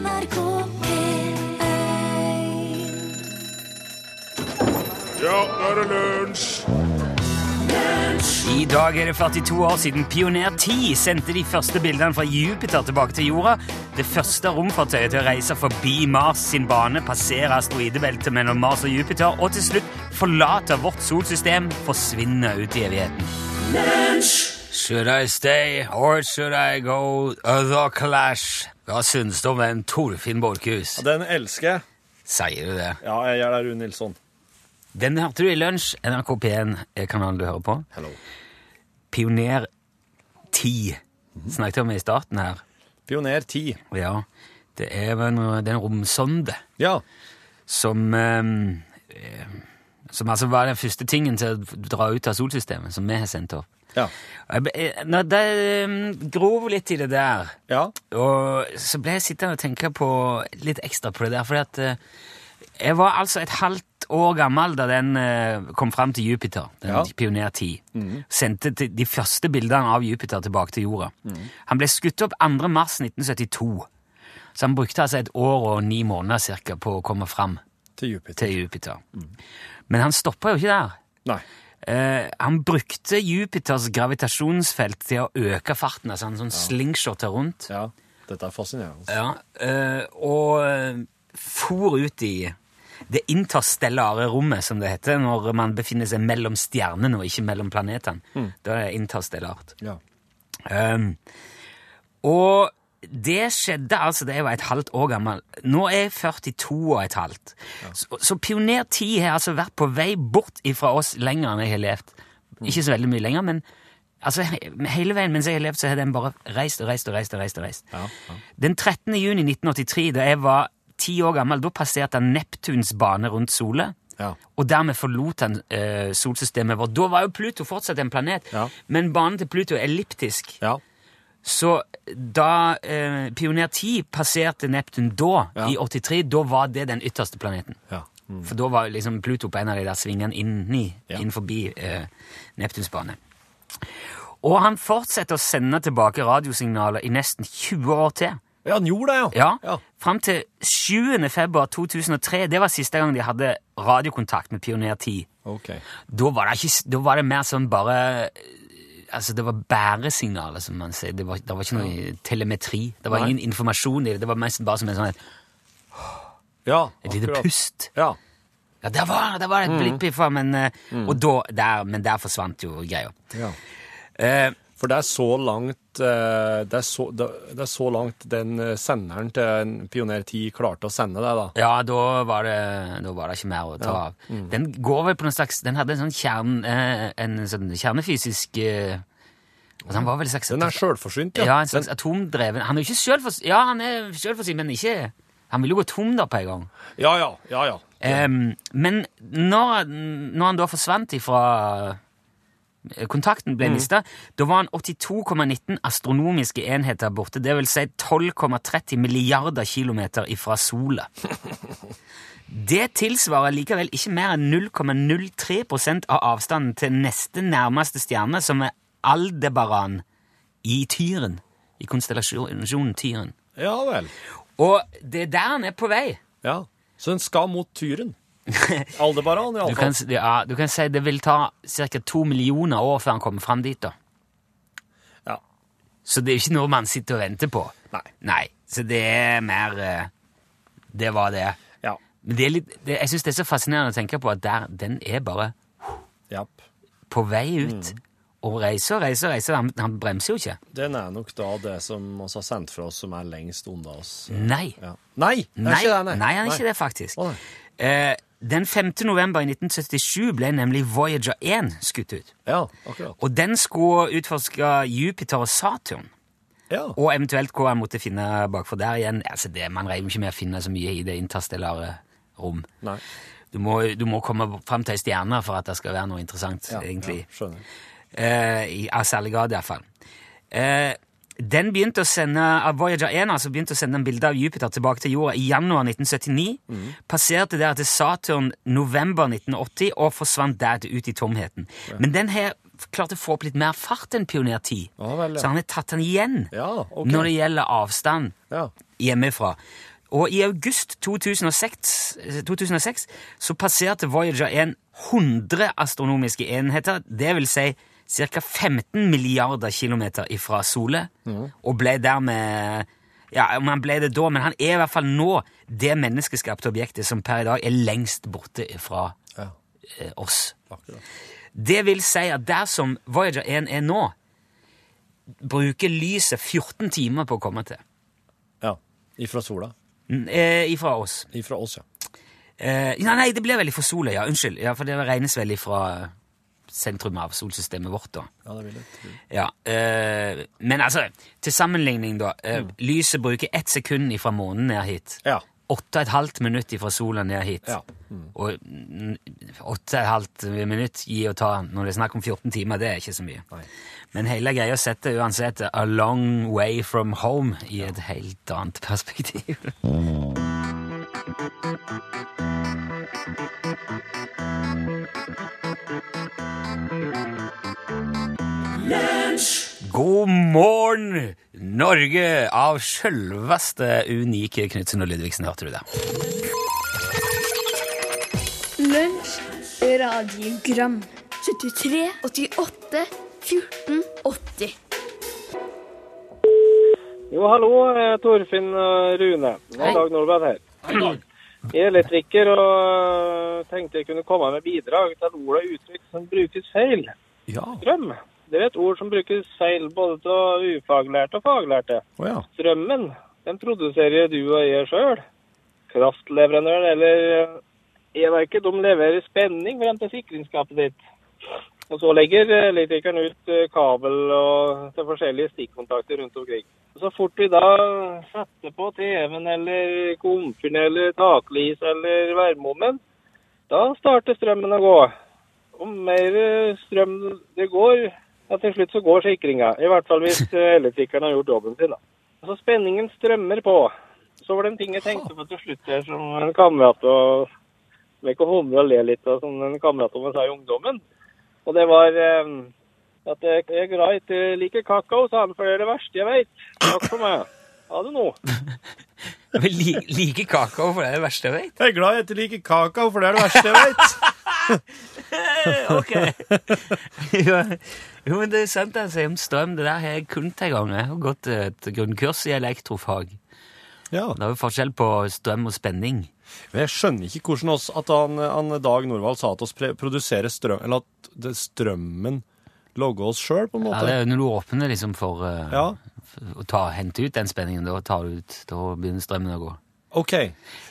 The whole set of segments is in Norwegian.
NRK P1 Ja, nå er det lunsj! I dag er det 42 år siden Pioner 10 sendte de første bildene fra Jupiter tilbake til jorda. Det første romfartøyet til å reise forbi Mars sin bane, passere asteroidebeltet mellom Mars og Jupiter, og til slutt forlate vårt solsystem, forsvinne ut i evigheten. Should I stay, or should I go the clash? Hva syns du om en Torfinn Borchhus? Den elsker jeg. Sier du det? Ja, jeg gjør det, Rune Nilsson. Den hørte du i lunsj. NRK P1 er kanalen du hører på. Hello. Pioner 10 snakket vi om i starten her. Pioner 10. Ja, det er en, det er en romsonde Ja. som ehm, eh, Som altså var den første tingen til å dra ut av solsystemet, som vi har sendt opp. Ja. Eh, når det ehm, grov litt i det der, Ja. og så ble jeg sittende og tenke på litt ekstra på det der, fordi at eh, jeg var altså et halvt år gammel da den eh, kom fram til Jupiter, den Ja. Pioner 10. Sendte de første bildene av Jupiter tilbake til jorda. Han ble skutt opp 2. mars 1972, så han brukte altså et år og ni måneder cirka på å komme fram Til Jupiter. til Jupiter. Men han stoppa jo ikke der. Nei. Eh, han brukte Jupiters gravitasjonsfelt til å øke farten, altså han sånn slingshotter rundt. Ja. Dette er fascinerende. Ja, uh, og for ut i det interstellare rommet, som det heter, når man befinner seg mellom stjernene og ikke mellom planetene. Da er det interstellart. Ja. Um, og det skjedde altså da jeg var et halvt år gammel. Nå er jeg 42 og et halvt. Så, så Pioner 10 har altså vært på vei bort ifra oss lenger enn jeg har levd. Ikke så veldig mye lenger, men altså, hele veien mens jeg har levd, så har den bare reist og reist og reist. og reist, og reist. Ja, ja. Den 13. juni 1983, da jeg var ti år gammel, da passerte han Neptuns bane rundt sola. Ja. Og dermed forlot han uh, solsystemet vårt. Da var jo Pluto fortsatt en planet, Ja. men banen til Pluto er elliptisk. Ja. Så da eh, Pioner 10 passerte Neptun da, Ja. i 83, da var det den ytterste planeten. Ja. Mm. For da var liksom Pluto på en av de der svingene inni, Ja. inn forbi eh, Neptuns bane. Og han fortsetter å sende tilbake radiosignaler i nesten 20 år til. Ja, han gjorde det, ja. Ja. Fram til 7. februar 2003. Det var siste gang de hadde radiokontakt med Pioner 10. Ok. Da var det, ikke, da var det mer sånn bare Altså, det var bæresignaler, som man sier. Det var, det var ikke noe telemetri. Det var Nei. ingen informasjon i det. Det var mest bare som en sånn Ja, et lite pust. Ja. Ja, der var, der var et blipp ifra, men, mm. og da, der, men der forsvant jo greia. ja. Eh, For det er så langt eh, det er så, det, er så langt den eh, senderen til Pioner 10 klarte å sende deg, da. ja, da var, det, da var det ikke mer å ta Ja. av. Den går vel på noen slags Den hadde en sånn kjern, eh, en sånn kjernefysisk altså Han var vel slags Den er sjølforsynt, Ja, ja. en slags atomdreven Han er jo ikke selvforsynt, ja, han er sjølforsynt, men ikke Han vil jo gå tom da på en gang. Ja, ja. Ja, ja. Um, men når, når han da forsvant ifra kontakten ble mista, da var han 82,19 astronomiske enheter borte. Det vil si 12,30 milliarder kilometer ifra sola. Det tilsvarer likevel ikke mer enn 0,03% av avstanden til neste nærmeste stjerne, som er Aldebaran i Tyren. I konstellasjonen Tyren. Ja vel. Og det er der han er på vei. Ja. Så den skal mot Tyren. Aldebaran, Du kan, iallfall. ja, du kan si det vil ta ca. to millioner år før han kommer fram dit. da. Ja. Så det er jo ikke noe man sitter og venter på. Nei. Nei, Så det er mer eh, Det var det. Ja. Men det er litt, det, jeg syns det er så fascinerende å tenke på at der, den er bare Japp. på vei ut. Og reiser og reiser og reiser. Han, han bremser jo ikke. Den er nok da det som vi har sendt fra oss, som er lengst unna oss. Nei. Ja. Nei, det er Nei, ikke det, nei, han er ikke det, faktisk. Å, nei. Eh, den 5. november i 1977 ble nemlig Voyager 1 skutt ut. Ja, akkurat. Og den skulle utforske Jupiter og Saturn. Ja. Og eventuelt hva jeg måtte finne bakfor der igjen. Altså det, man regner ikke med å finne så mye i det interstellare rom. Nei. Du må, du må komme fram til ei stjerne for at det skal være noe interessant, Ja, egentlig. Ja, skjønner. Eh, I særlig grad, iallfall. Eh, den begynte å sende, Voyager 1 altså begynte å sende en bilde av Jupiter tilbake til jorda i januar 1979. Passerte der til Saturn november 1980 og forsvant deretter ut i tomheten. Men den har klart å få opp litt mer fart enn Pioner 10. Ja vel, Så ja. han har tatt den igjen Ja, ok. når det gjelder avstand Ja. hjemmefra. Og i august 2006, 2006 så passerte Voyager 1 100 astronomiske enheter, det vil si ca. 15 milliarder kilometer ifra solet, og ble dermed ja, om han ble det da, men han er i hvert fall nå det menneskeskapte objektet som per i dag er lengst borte fra ja. eh, oss. Akkurat. Det vil si at dersom Voyager 1 er nå, bruker lyset 14 timer på å komme til. Ja. Ifra sola. Mm, Eh, ifra oss. Ifra oss, ja. Eh, nei, nei, det blir vel ifra sola, ja. Unnskyld. Ja, for det regnes vel ifra sentrum av solsystemet vårt, da. Ja, det vil jeg tro. Ja, eh, Men altså, til sammenligning, da. Eh, Lyset bruker ett sekund ifra månen ned hit. Ja. Åtte og et halvt minutt ifra sola ned hit. Ja. Og mm, åtte og et halvt minutt gi og ta når det er snakk om 14 timer, det er ikke så mye. Nei. Men hele greia setter uansett a long way from home i et helt annet perspektiv. God morgen, Norge! Av sjølveste unike Knutsen og Ludvigsen, hørte du det. Lunsj, radiogram 73, 88, 14, 80 Jo, hallo, er Torfinn og Rune. Hei. Dag Nordberg her. Jeg er elektriker og øh, tenkte jeg kunne komme med bidrag til ord og uttrykk som brukes feil. Ja. Strøm. Det er et ord som brukes feil både til ufaglærte og faglærte. Oh, ja. Strømmen, den produserer du og jeg sjøl. Kraftleverandøren eller E-verket, de leverer spenning frem til sikringsskapet ditt. Og så legger elektrikeren ut øh, kabel og, til forskjellige stikkontakter rundt omkring. Og Så fort vi da setter på TV-en eller komfyren eller taklys eller varmeovnen, da starter strømmen å gå. Og mer øh, strøm det går, ja, til slutt så går sikringa. I hvert fall hvis øh, elektrikeren har gjort jobben sin. da. Så spenningen strømmer på. Så var det en ting jeg tenkte på til slutt her, som en kamerat og med ikke å humre og le litt av som en kamerat av meg sa i ungdommen. Og det var eh, at jeg er greit, jeg liker kakao, sa han, for det er det verste jeg veit. Takk for meg. Ha det nå. Men li, like kakao, for det er det verste jeg vet. Jeg er glad jeg ikke liker kakao, for det er det verste jeg vet. ok. jo, jo, men det er sant det han sier om strøm. Det der har jeg kunnet en gang. Jeg har gått et grunnkurs i elektrofag. Ja. Det er jo forskjell på strøm og spenning. Men jeg skjønner ikke hvordan oss, at han, han Dag Norvald sa at oss produserer strøm, eller at det, strømmen logger oss sjøl, på en Ja, måte. det er når du åpner liksom for eh, Ja. å ta, hente ut den spenningen, da tar du ut, da begynner strømmen å gå. OK.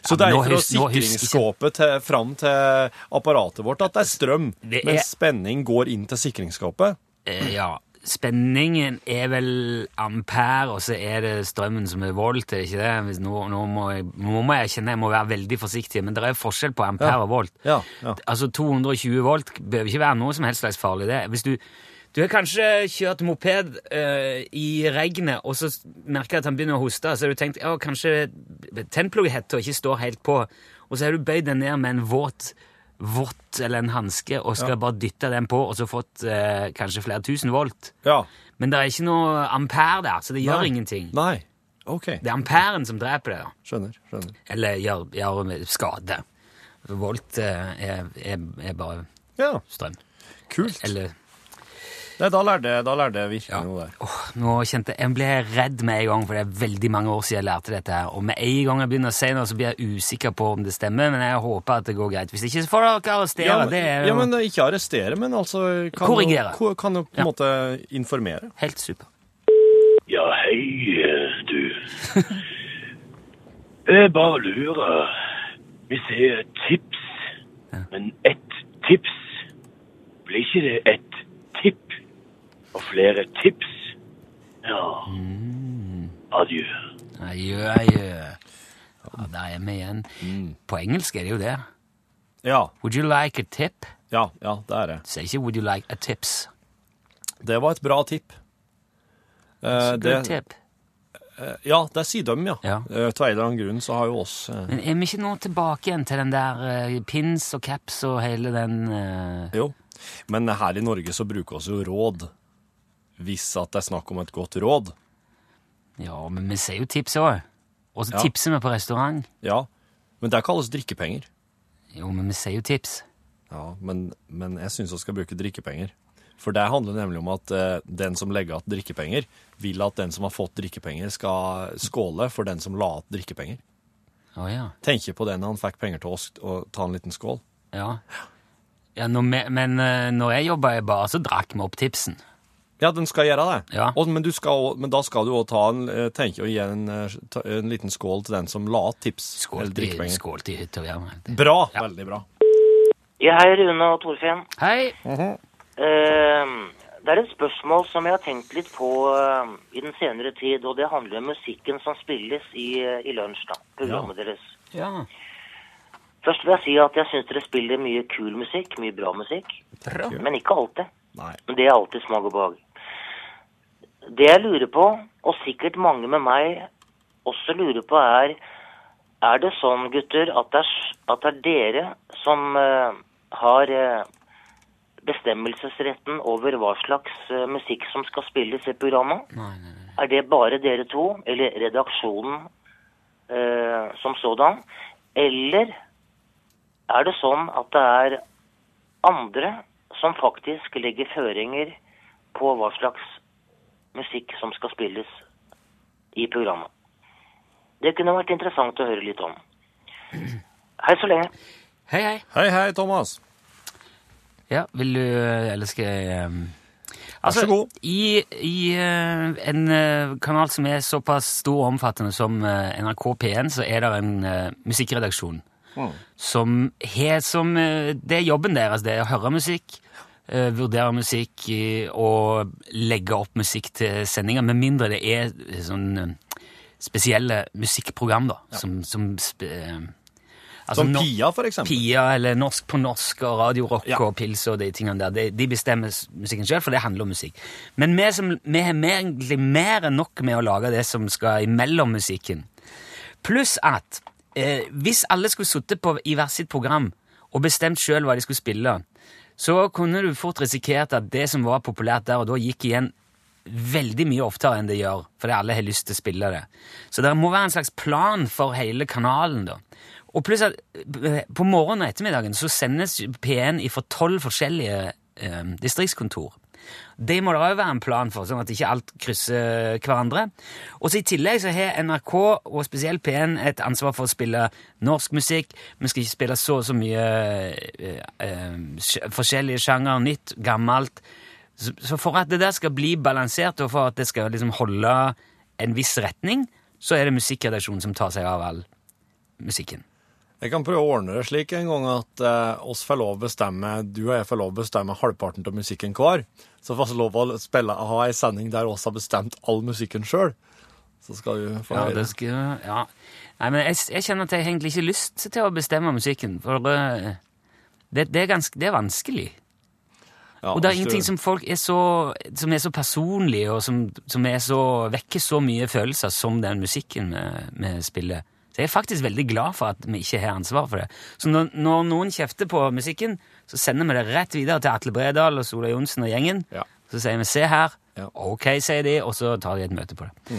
Så det er ikke noe sikringsskåpet til, fram til apparatet vårt at det er strøm, Det er- mens spenning går inn til sikringsskapet? Eh, ja, spenningen er vel ampere, og så er det strømmen som er volt, er ikke det? Nå, nå, må jeg, nå må jeg kjenne jeg må være veldig forsiktig, men det er forskjell på ampere Ja. og volt. Ja, ja. Altså 220 volt behøver ikke være noe som helst slags farlig det. Hvis du, du har kanskje kjørt moped eh, i regnet, og så merker at han begynner å hoste, så har du tenkt, ja, kanskje tennplugghetta ikke står helt på, og så har du bøyd den ned med en våt vått eller en hanske, og skal bare dytte den på, og så fått eh, kanskje flere tusen volt. ja. Men det er ikke noe ampere der, så det gjør Nei. ingenting. Nei. OK. Det er amperen som dreper det, da. Skjønner. skjønner. Eller gjør, gjør skade. Volt eh, er, er, er bare Ja, strøm. kult. Eller Nei, da lærte jeg, da lærte jeg virkelig Ja. noe der. Åh, nå kjente jeg, jeg ble redd med en gang, for det er veldig mange år siden jeg lærte dette. her. Og med en gang jeg begynner å si noe, så blir jeg usikker på om det stemmer, men jeg håper at det går greit. Hvis ikke, så får dere arrestere. Ja, men, det er jo ja, men ikke arrestere, men altså kan Korrigere. Jo, kan jo på en Ja. måte informere. helt super. Ja, hei, eh, du. Jeg bare lurer. Vi sier et tips, men ett tips. Blir ikke det et tipp? Og flere tips? Ja. Adjø. Adjø, adjø. Ja, der er vi igjen. På engelsk er det jo det. Ja, Would you like a tip? ja, ja, det er det. Sier ikke would you like a tips. Det var et bra tipp. Eh, det, tip. ja, det sier de, ja. Ja. Eh, Til en eller annen grunn så har jo oss eh, Men er vi ikke nå tilbake igjen til den der eh, pins og caps og hele den eh, Jo. Men her i Norge så bruker vi jo råd. Hvis at det er snakk om et godt råd. Ja, men vi sier jo tips òg. Og så Ja. tipser vi på restaurant. Ja. Men det kalles drikkepenger. Jo, men vi sier jo tips. Ja, men, men jeg syns vi skal bruke drikkepenger. For det handler nemlig om at eh, den som legger igjen drikkepenger, vil at den som har fått drikkepenger, skal skåle for den som la igjen drikkepenger. Å ja. Tenker på den han fikk penger til oss, og ta en liten skål. Ja. ja når vi, men eh, når jeg jobba i bar, så drakk vi opp tipsen. Ja, den skal gjøre det. Ja. Og, men, du skal, men da skal du òg ta en, eh, tenke å gi en, eh, en liten skål til den som la tips. Skål eller til, skål til hytta ja. Bra! Ja. Veldig bra. Ja, hei, Rune og Torfinn. Hei! Eh, det er et spørsmål som jeg har tenkt litt på uh, i den senere tid, og det handler om musikken som spilles i, eh, i lunsj, da, programmet deres. Ja. Først vil jeg si at jeg syns dere spiller mye kul musikk, mye bra musikk, Bra. men ikke alltid. Nei. Men det er alltid smak og behag. Det jeg lurer på, og sikkert mange med meg også lurer på, er Er det sånn, gutter, at det er, at det er dere som uh, har uh, bestemmelsesretten over hva slags uh, musikk som skal spilles i programmet? Nei, nei, nei. Er det bare dere to, eller redaksjonen som sådan? Eller er det sånn at det er andre som faktisk legger føringer på hva slags musikk som skal spilles i programmet? Det kunne vært interessant å høre litt om. Hei så lenge. Hei, hei. Hei, hei, Thomas. Ja, vil du Eller skal jeg Vær så god. I, i eh, en eh, kanal som er såpass stor og omfattende som eh, NRK P1, så er det en eh, musikkredaksjon som har som eh, Det er jobben deres, det er å høre musikk, eh, vurdere musikk eh, og legge opp musikk til sendinger, med mindre det er eh, sånn eh, spesielle musikkprogram, da, som, som sp eh, altså Som Pia, for eksempel. Pia eller Norsk på norsk og Radio Rock Ja. og Pils og de tingene der. De, de bestemmer musikken sjøl, for det handler om musikk. Men vi, som, vi har mer, egentlig mer enn nok med å lage det som skal imellom musikken. Pluss at eh, hvis alle skulle sittet i hvert sitt program og bestemt sjøl hva de skulle spille, så kunne du fort risikert at det som var populært der og da, gikk igjen veldig mye oftere enn det gjør, fordi alle har lyst til å spille det. Så det må være en slags plan for hele kanalen, da. Og pluss at eh, på morgenen og ettermiddagen så sendes P1 fra tolv forskjellige eh, distriktskontor. Det må det òg være en plan for, sånn at ikke alt krysser hverandre. Og så I tillegg så har NRK, og spesielt P1, et ansvar for å spille norsk musikk. Vi skal ikke spille så og så mye eh, eh, forskjellige sjanger, nytt, gammelt. Så, så for at det der skal bli balansert, og for at det skal liksom holde en viss retning, så er det musikkredaksjonen som tar seg av all musikken. Jeg kan prøve å ordne det slik en gang at eh, oss får lov å bestemme, du og jeg får lov å bestemme halvparten av musikken hver. Så får vi lov å spille, ha ei sending der oss har bestemt all musikken sjøl. Så skal du få Ja, høre. det skal, ja. Nei, men jeg, jeg kjenner at jeg egentlig ikke har lyst til å bestemme musikken, for det, det, er, ganske, det er vanskelig. Ja, Og det er ingenting som folk er så, som er så personlig, og som, som er så, vekker så mye følelser som den musikken vi spiller. Så jeg er faktisk veldig glad for at vi ikke har ansvar for det. Så når, når noen kjefter på musikken, så sender vi det rett videre til Atle Bredal og Sola Johnsen og gjengen. Ja. Så sier vi 'se her', Ja. ok, sier de, og så tar de et møte på det.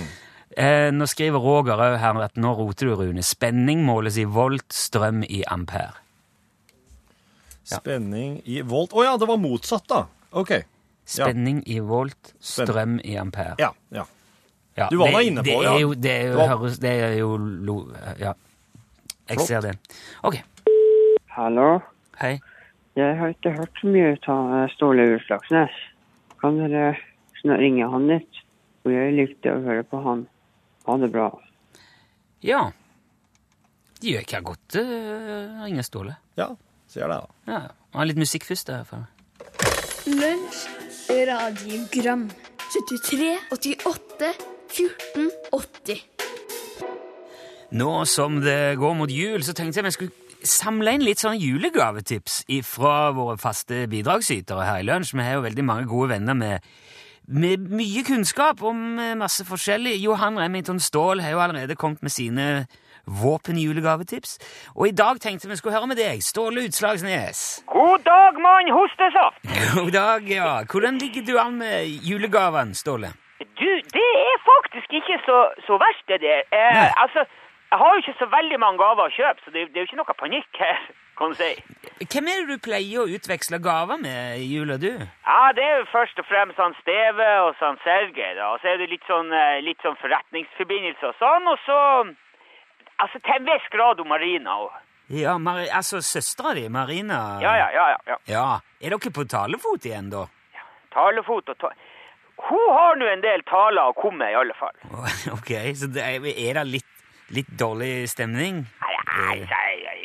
Eh, nå skriver Roger òg her at nå roter du, Rune. Spenning måles i volt, strøm i ampere. Spenning i volt Å ja, det var motsatt, da. OK. Spenning i volt, strøm i ampere. Ja. ja. Ja, Du var da inne på ja. Er jo, det, er jo, Det høres, det er jo lo, Ja. Jeg Flott. ser det. Ok, Hallo? hei. Jeg har ikke hørt så mye av eh, Ståle Ulflaksnes. Kan dere ringe han litt? Og jeg likte å høre på han. Ha det bra. Ja. Det gjør ikke godt, uh, ringe Ståle. ja. Sier det, da. Ja, Ha litt musikk først. Der, for. Lunsj, radiogram 73, 88, 14, 80 Nå som det går mot jul, så tenkte jeg vi skulle samle inn litt sånne julegavetips fra våre faste bidragsytere her i lunsj. Vi har jo veldig mange gode venner med med mye kunnskap om eh, masse forskjellig. Johan Remington Ståhl har jo allerede kommet med sine våpenjulegavetips. Og i dag tenkte vi skulle høre med deg, Ståle Utslagsnes. God dag, mann hostesaft! God dag, ja. Hvordan ligger du an med julegavene, Ståle? Du, det er faktisk ikke så, så verst, det der. Eh, altså, jeg har jo ikke så veldig mange gaver å kjøpe, så det, det er jo ikke noe panikk her, kan du si. Hvem er det du pleier å utveksle gaver med i jula, du? Ja, det er jo først og fremst han Steve og han Sergej, da. Og så er det litt sånn, eh, litt sånn forretningsforbindelse og sånn, og så Altså, til en viss grad om Marina òg. Ja, Mar altså søstera di, Marina? Ja, ja, ja, ja, ja. Ja. Er dere på talefot igjen, da? Ja, Talefot og ta... Hun har nå en del taler å komme med, i alle fall. Ok, så det er, er det litt, litt dårlig stemning? Nei, nei, nei.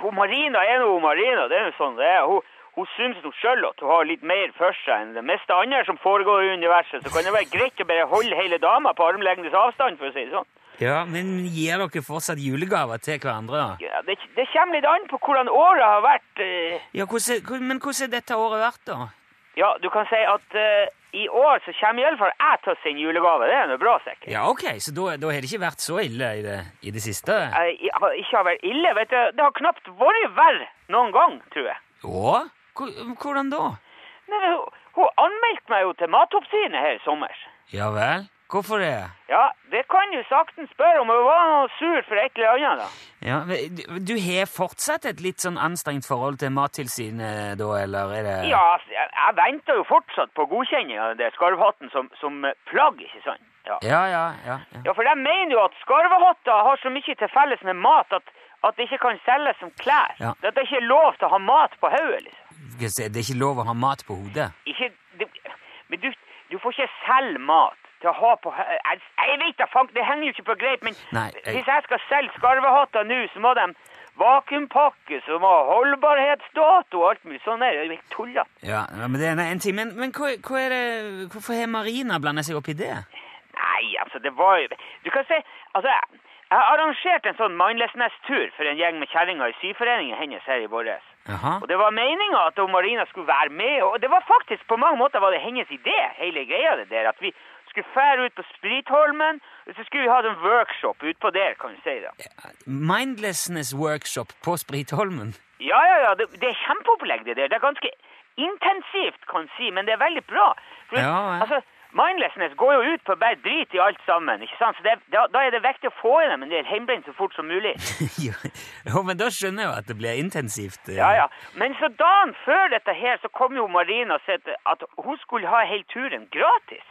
Hun Marina er nå Marina, det er jo sånn det er. Hun, hun syns nå sjøl at hun har litt mer for seg enn det meste andre som foregår i universet, så kan det være greit å bare holde hele dama på armlengdes avstand, for å si det sånn. Ja, men gir dere fortsatt julegaver til hverandre? da? Ja, det, det kommer litt an på hvordan året har vært. eh. Ja, hvordan, Men hvordan har dette året vært, da? Ja, du kan si at eh, i år så kommer iallfall jeg til å sende julegave. Det er noe bra, sikkert. Ja, ok, så da, da har det ikke vært så ille i det, i det siste? Har ikke har vært ille, vet du. Det har knapt vært verre noen gang, tror jeg. Å? Hvordan da? Nei, hun, hun anmeldte meg jo til Matoppsynet her i sommer. Ja vel? Hvorfor det? Ja, det kan du saktens spørre om hun var noe sur for et eller annet, da. Ja, du, du har fortsatt et litt sånn anstrengt forhold til Mattilsynet, da, eller er det Ja, jeg, jeg venter jo fortsatt på godkjenning av det skarvhatten som, som plagg, ikke sant? Ja. Ja, ja, ja. ja. ja, for de mener jo at skarvehatter har så mye til felles med mat at, at det ikke kan selges som klær. Ja. At det ikke er lov til å ha mat på hodet, liksom. Jeg Det er ikke lov å ha mat på hodet? Ikke, det, men du, du får ikke selge mat til å ha på Jeg, jeg vet da, fank, det henger jo ikke på greip, men Nei, jeg- hvis jeg skal selge skarvehatter nå, så må de vakuumpakke, og må ha holdbarhetsdato og alt mulig sånn er Det er jo helt tullete. Ja, men det er en ting. Men, men hva, hva er det, hvorfor har Marina blandet seg opp i det? Nei, altså, det var jo Du kan si Altså, jeg, jeg har arrangert en sånn mindlessness-tur for en gjeng med kjerringer i syforeningen hennes her i våres. Og det var meninga at Marina skulle være med, og det var faktisk på mange måter var det hennes idé, hele greia det der, at vi skulle fære ut på Spritholmen, og så skulle vi ha en workshop utpå der, kan du si da. Mindlessness workshop på Spritholmen. Ja, ja, ja, det, det er kjempeopplegg det der. Det er ganske intensivt, kan du si, men det er veldig bra. For, Ja, ja. altså, mindlessness går jo ut på bare drit i alt sammen, ikke sant? Så det, da, da er det viktig å få i dem en del hjemmebrent så fort som mulig. jo, jo, men da skjønner jeg jo at det blir intensivt. Ja. Ja, ja. Men så dagen før dette her, så kom jo Marina og sa at hun skulle ha hele turen gratis.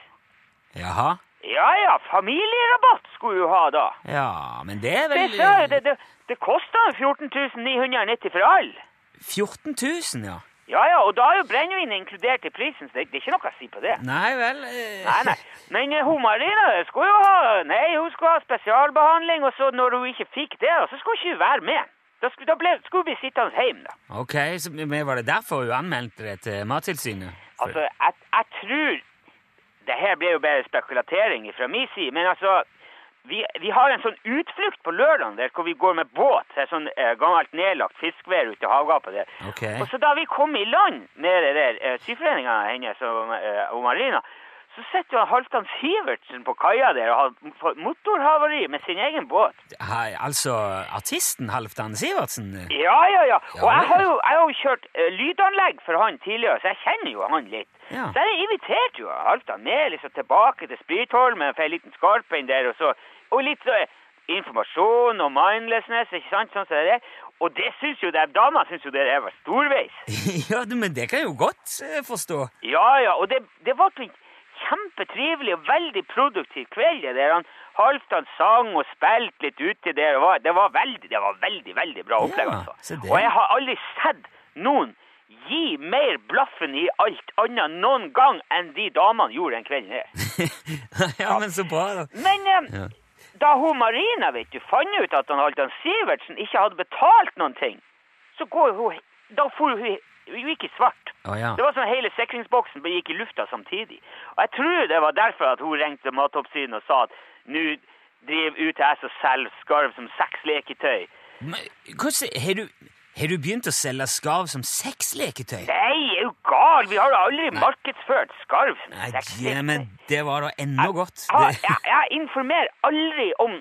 Jaha. Ja, ja, familierabatt skulle hun ha da. Ja, men det er Det vel sa jeg, det, det, det koster 14 990 for all. 14 000, ja. Ja, ja, og da er jo brennevin inkludert i prisen, så det, det er ikke noe å si på det. Nei vel eh, Nei, nei. Men uh, hun Marina skulle jo ha Nei, hun skulle ha spesialbehandling, og så når hun ikke fikk det, så skulle hun ikke være med. Da skulle, da ble, skulle vi sittende hjemme, da. Ok, så men var det derfor hun anmeldte det til Mattilsynet? Altså, jeg, jeg tror Det her ble jo bare spekulatering fra min side, men altså vi, vi har en sånn utflukt på lørdagen der hvor vi går med båt. Det er sånn eh, gammelt nedlagt fiskevær ute i havgapet der. Okay. Og så da vi kom i land med det der eh, syforeninga hennes og, eh, og Marina, så sitter jo Halvdan Sivertsen på kaia der og har fått motorhavari med sin egen båt. Hei, altså artisten Halvdan Sivertsen? Ja, ja, ja. Og jeg har jo, jeg har jo kjørt eh, lydanlegg for han tidligere, så jeg kjenner jo han litt. Ja. Så jeg inviterte jo Halvdan med liksom tilbake til Spritholmen for en liten skarpein der, og så og litt så, informasjon og mindlessness, ikke sant, sånn som det er. Og det syns jo det, damene syns jo det der var storveis. ja, men det kan jeg jo godt eh, forstå. Ja, ja, og det, det var en kjempetrivelig og veldig produktiv kveld det der. Han Halvdan sang og spilte litt uti der. Det var- Det var veldig, det var veldig, veldig bra opplegg, Ja, altså. Og jeg har aldri sett noen gi mer blaffen i alt annet noen gang enn de damene gjorde den kvelden her. ja, men så bra, da. Men eh, Ja. da hun Marina vet du, fant ut at han Halvdan Sivertsen ikke hadde betalt noen ting, så går hun, da for hun, hun gikk i svart. Oh, ja. Det var som hele sikringsboksen gikk i lufta samtidig. Og jeg tror det var derfor at hun ringte Matoppsynet og sa at nå driver UTS og selger skarv som sexleketøy. Men, hvordan, har, du, har du begynt å selge skarv som sexleketøy? Nei, er du gal? Vi har aldri aldri markedsført skarv som Nei, sexy. ja, men det var da ennå godt. Ja, jeg, jeg informerer aldri om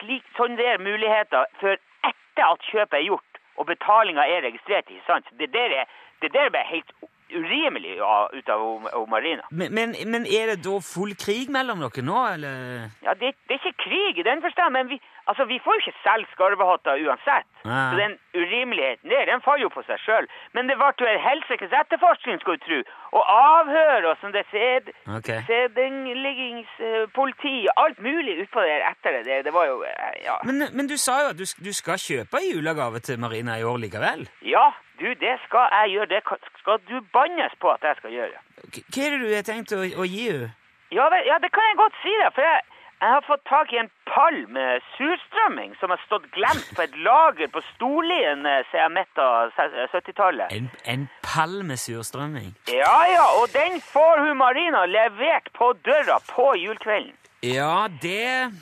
slik, sånne der muligheter før etter at kjøpet er gjort og betalinga er registrert. ikke sant? Det der, er, det der ble helt urimelig ja, ut av hun Marina. men, men, men er det da full krig mellom dere nå, eller? Ja, det, det er ikke krig i den forstand, men vi, altså, vi får jo ikke selge skarvehatter uansett. Nei. Så den urimeligheten der, den faller jo på seg sjøl. Men det ble jo en helsikes etterforskning, skal du tro. Og avhør og sånn, det sed, okay. sedeliggings-politi, alt mulig utpå der etter det. det. Var jo eh, Ja. Men, men du sa jo at du, du skal kjøpe julegave til Marina i år likevel. Ja, du, det skal jeg gjøre. Det skal du bannes på at jeg skal gjøre. Hva er det du har tenkt å, å gi henne? Ja, ja, det kan jeg godt si da. for jeg, jeg har fått tak i en pall med surstrømming som har stått glemt på et lager på Storlien eh, siden midt av 70-tallet. En, en pall med surstrømming? Ja, ja, og den får hun Marina levert på døra på julekvelden. Ja, det